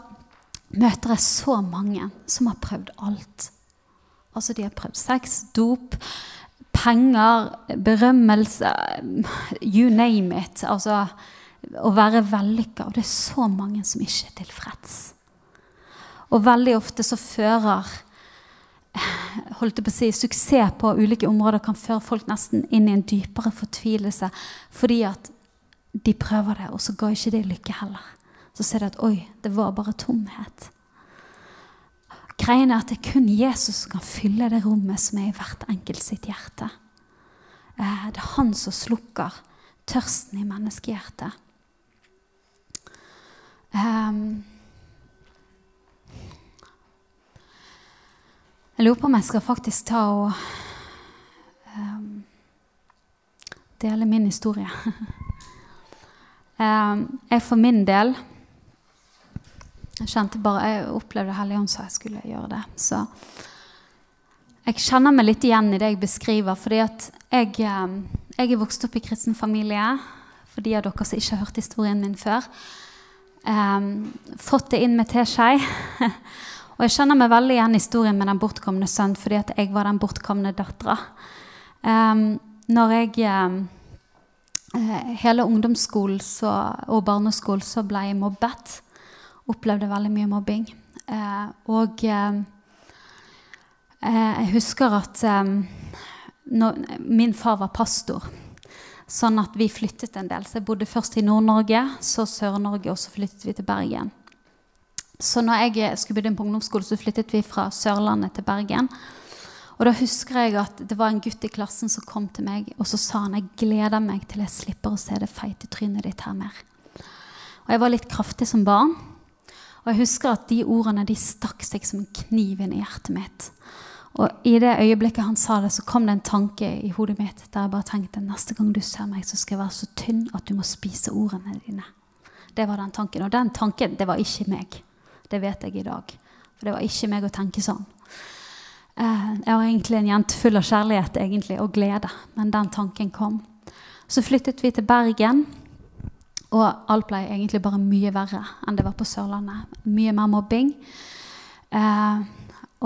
møter jeg så mange som har prøvd alt. Altså, de har prøvd sex, dop, penger, berømmelse You name it. Altså å være vellykka. Og det er så mange som ikke er tilfreds. Og veldig ofte så fører holdt jeg på å si, suksess på ulike områder kan føre folk nesten inn i en dypere fortvilelse fordi at de prøver det, og så ga ikke det lykke heller. Så ser de at oi, det var bare tomhet. Greien er at det er kun Jesus som kan fylle det rommet som er i hvert enkelt sitt hjerte. Eh, det er han som slukker tørsten i menneskehjertet. Um, Jeg lurer på om jeg skal faktisk ta og um, dele min historie. um, (laughs) jeg for min del Jeg kjente bare, jeg opplevde Helligånd sa jeg skulle gjøre det. Så jeg kjenner meg litt igjen i det jeg beskriver. fordi at jeg, um, jeg er vokst opp i kristen familie. For de av dere som ikke har hørt historien min før. Um, fått det inn med teskje. (laughs) Og jeg kjenner meg veldig igjen i historien med den bortkomne sønnen fordi at jeg var den bortkomne dattera. Um, når jeg um, Hele ungdomsskolen så, og barneskolen så ble jeg mobbet. Opplevde veldig mye mobbing. Eh, og eh, jeg husker at um, når, min far var pastor. Sånn at vi flyttet en del. Så jeg bodde først i Nord-Norge, så Sør-Norge, og så flyttet vi til Bergen. Så når jeg skulle begynne på ungdomsskole, så flyttet vi fra Sørlandet til Bergen. Og da husker jeg at det var en gutt i klassen som kom til meg og så sa han, jeg gleder meg til jeg slipper å se det feite trynet ditt her mer. Og jeg var litt kraftig som barn. Og jeg husker at de ordene de stakk seg som en kniv inn i hjertet mitt. Og i det øyeblikket han sa det, så kom det en tanke i hodet mitt der jeg bare tenkte neste gang du ser meg, så skal jeg være så tynn at du må spise ordene dine. Det var den tanken. Og den tanken, det var ikke meg. Det vet jeg i dag. For det var ikke meg å tenke sånn. Eh, jeg var egentlig en jente full av kjærlighet egentlig, og glede, men den tanken kom. Så flyttet vi til Bergen. Og alt ble egentlig bare mye verre enn det var på Sørlandet. Mye mer mobbing. Eh,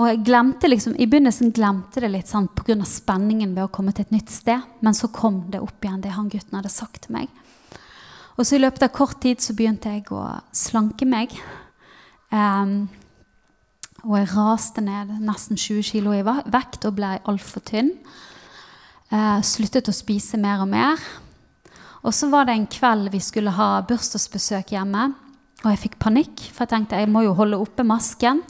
og jeg glemte liksom, I begynnelsen glemte det litt sånn pga. spenningen ved å komme til et nytt sted. Men så kom det opp igjen, det han gutten hadde sagt til meg. Og så i løpet av kort tid så begynte jeg å slanke meg. Eh, og jeg raste ned nesten 20 kg i vekt og ble altfor tynn. Eh, sluttet å spise mer og mer. Og så var det en kveld vi skulle ha bursdagsbesøk hjemme. Og jeg fikk panikk, for jeg tenkte jeg må jo holde oppe masken.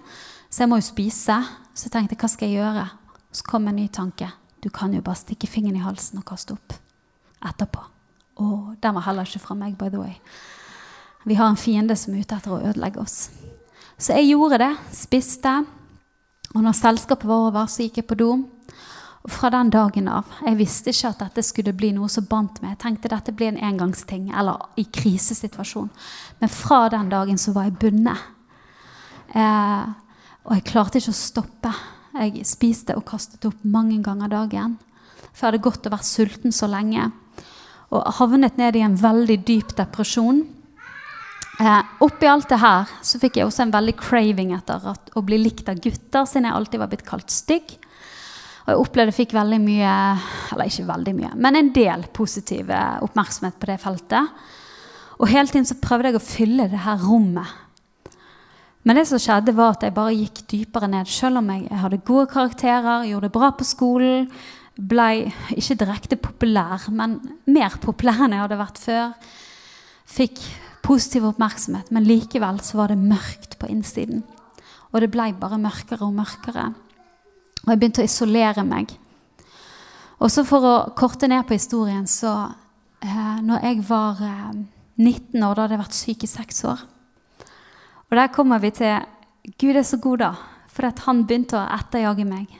Så jeg må jo spise. Så jeg tenkte hva skal jeg gjøre? Så kom en ny tanke. Du kan jo bare stikke fingeren i halsen og kaste opp etterpå. Å, den var heller ikke fra meg, by the way. Vi har en fiende som er ute etter å ødelegge oss. Så jeg gjorde det. Spiste. Og når selskapet var over, så gikk jeg på do. Og fra den dagen av Jeg visste ikke at dette skulle bli noe som bandt meg. Jeg tenkte dette blir en engangsting eller i krisesituasjon. Men fra den dagen så var jeg bundet. Eh, og jeg klarte ikke å stoppe. Jeg spiste og kastet opp mange ganger dagen. For jeg hadde gått og vært sulten så lenge. Og havnet ned i en veldig dyp depresjon. Eh, oppi alt det her så fikk jeg også en veldig craving etter at, å bli likt av gutter, siden jeg alltid var blitt kalt stygg. Og jeg opplevde jeg fikk veldig mye, eller ikke veldig mye, men en del positiv oppmerksomhet på det feltet. Og hele tiden så prøvde jeg å fylle det her rommet. Men det som skjedde, var at jeg bare gikk dypere ned. Selv om jeg hadde gode karakterer, gjorde det bra på skolen, ble ikke direkte populær, men mer populær enn jeg hadde vært før. Fikk positiv oppmerksomhet, men likevel så var det mørkt på innsiden. Og det ble bare mørkere og mørkere. Og jeg begynte å isolere meg. Og så for å korte ned på historien, så eh, når jeg var eh, 19 år, da hadde jeg vært syk i seks år. Og der kommer vi til Gud er så god, da. For han begynte å etterjage meg.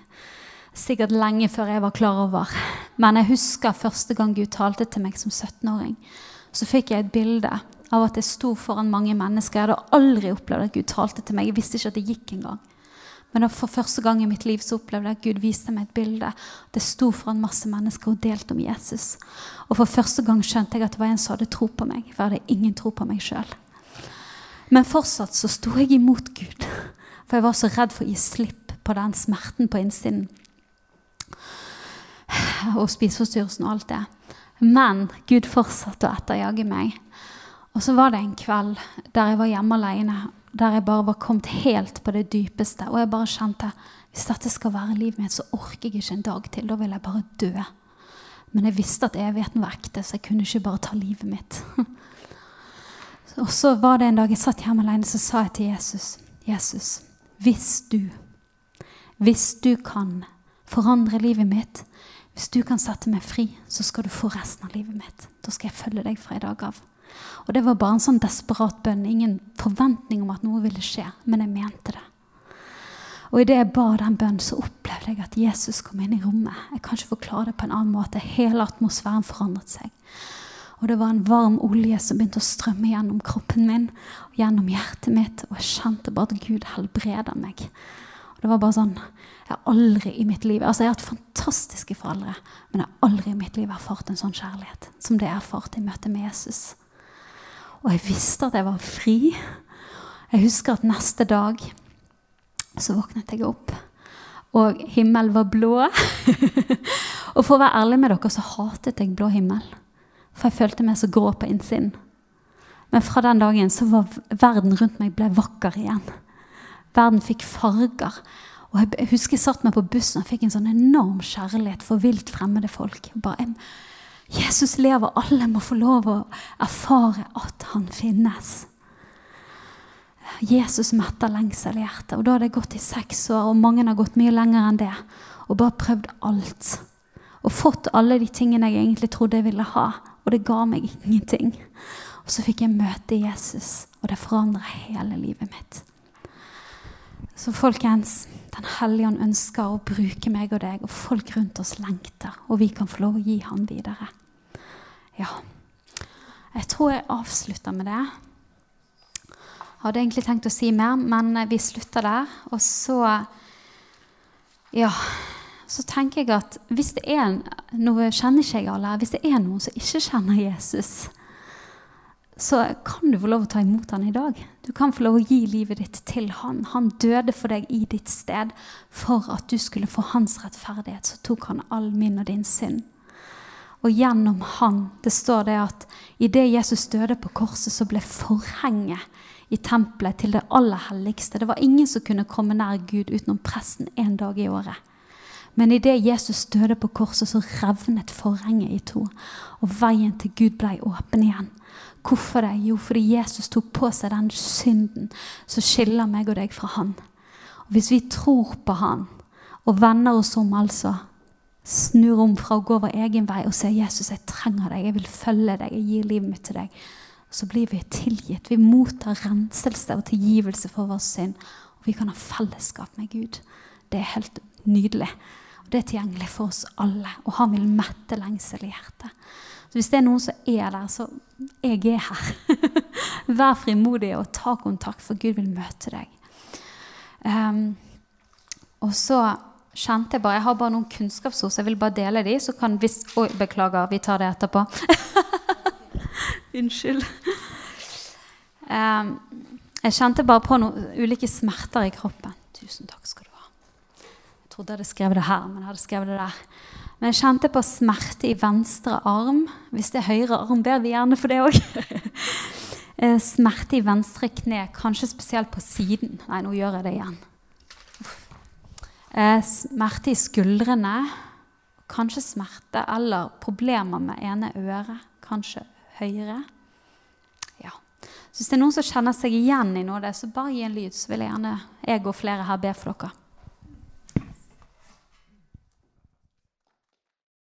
Sikkert lenge før jeg var klar over. Men jeg husker første gang Gud talte til meg som 17-åring. Så fikk jeg et bilde av at jeg sto foran mange mennesker. Jeg hadde aldri opplevd at Gud talte til meg. Jeg visste ikke at det gikk engang. Men for første gang i mitt liv så opplevde jeg at Gud viste meg et bilde. Det sto foran masse mennesker og delte om Jesus. Og for første gang skjønte jeg at det var en som hadde tro på meg. For jeg hadde ingen tro på meg sjøl. Men fortsatt så sto jeg imot Gud. For jeg var så redd for å gi slipp på den smerten på innsiden. Og spiseforstyrrelsen og alt det. Men Gud fortsatte å etterjage meg. Og så var det en kveld der jeg var hjemme alene der jeg bare var kommet helt på det dypeste. Og jeg bare kjente hvis dette skal være livet mitt, så orker jeg ikke en dag til. Da vil jeg bare dø. Men jeg visste at evigheten var ekte, så jeg kunne ikke bare ta livet mitt. (laughs) og så var det en dag jeg satt hjemme alene, så sa jeg til Jesus Jesus, hvis du, hvis du kan forandre livet mitt, hvis du kan sette meg fri, så skal du få resten av livet mitt. Da skal jeg følge deg fra i dag av. Og det var bare en sånn desperat bønn. Ingen forventning om at noe ville skje, men jeg mente det. Og idet jeg ba den bønnen, så opplevde jeg at Jesus kom inn i rommet. Jeg kan ikke forklare det på en annen måte. Hele atmosfæren forandret seg. Og det var en varm olje som begynte å strømme gjennom kroppen min og gjennom hjertet mitt. Og jeg kjente bare at Gud helbreder meg. Og det var bare sånn Jeg har aldri i mitt liv Altså, jeg har hatt fantastiske foreldre, men jeg har aldri i mitt liv erfart en sånn kjærlighet som det jeg erfarte i møte med Jesus. Og jeg visste at jeg var fri. Jeg husker at neste dag så våknet jeg opp, og himmelen var blå. (laughs) og for å være ærlig med dere så hatet jeg blå himmel. For jeg følte meg så grå på innsiden. Men fra den dagen så var verden rundt meg ble vakker igjen. Verden fikk farger. Og jeg husker jeg satt meg på bussen og fikk en sånn enorm kjærlighet for vilt fremmede folk. Bare, jeg, Jesus lever, alle må få lov å erfare at han finnes. Jesus metter lengsel i hjertet. Og da har det gått i seks år, og mange har gått mye lenger enn det. Og bare prøvd alt. Og fått alle de tingene jeg egentlig trodde jeg ville ha. Og det ga meg ingenting. Og så fikk jeg møte Jesus, og det forandra hele livet mitt. Så folkens, Den hellige ånd ønsker å bruke meg og deg, og folk rundt oss lengter. Og vi kan få lov å gi han videre. Ja. Jeg tror jeg avslutter med det. Jeg hadde egentlig tenkt å si mer, men vi slutter der. Og så Ja. Så tenker jeg at hvis det er Nå kjenner ikke jeg alle. Hvis det er noen som ikke kjenner Jesus, så kan du få lov å ta imot han i dag. Du kan få lov å gi livet ditt til han. Han døde for deg i ditt sted for at du skulle få hans rettferdighet. Så tok han all min og din synd. Og gjennom han Det står det at idet Jesus døde på korset, så ble forhenget i tempelet til det aller helligste. Det var ingen som kunne komme nær Gud utenom presten én dag i året. Men idet Jesus døde på korset, så revnet forhenget i to. Og veien til Gud ble åpen igjen. Hvorfor det? Jo, fordi Jesus tok på seg den synden som skiller meg og deg fra Han. Og Hvis vi tror på Han og vender oss om, altså, snur om fra å gå vår egen vei og sier 'Jesus, jeg trenger deg, jeg vil følge deg, jeg gir livet mitt til deg', så blir vi tilgitt. Vi mottar renselse og tilgivelse for vår synd. Og vi kan ha fellesskap med Gud. Det er helt nydelig. Og Det er tilgjengelig for oss alle. Og han vil mette lengsel i hjertet. Så hvis det er noen som er der, så jeg er her. (laughs) Vær frimodig og ta kontakt, for Gud vil møte deg. Um, og så kjente jeg bare Jeg har bare noen kunnskapsord, så jeg vil bare dele de. Så kan hvis Oi, beklager, vi tar det etterpå. (laughs) Unnskyld. (laughs) Um, jeg kjente bare på noen ulike smerter i kroppen. Tusen takk skal du ha. Jeg trodde jeg hadde skrevet det her, men jeg hadde skrevet det der. Men jeg kjente på smerte i venstre arm. Hvis det er høyre arm, ber vi gjerne for det òg. (laughs) smerte i venstre kne, kanskje spesielt på siden. Nei, nå gjør jeg det igjen. Eh, smerte i skuldrene. Kanskje smerte eller problemer med ene øret. Kanskje høyre. Ja. Så hvis det er noen som kjenner seg igjen i noe av det, så bare gi en lyd, så vil jeg gjerne jeg og flere her be for dere.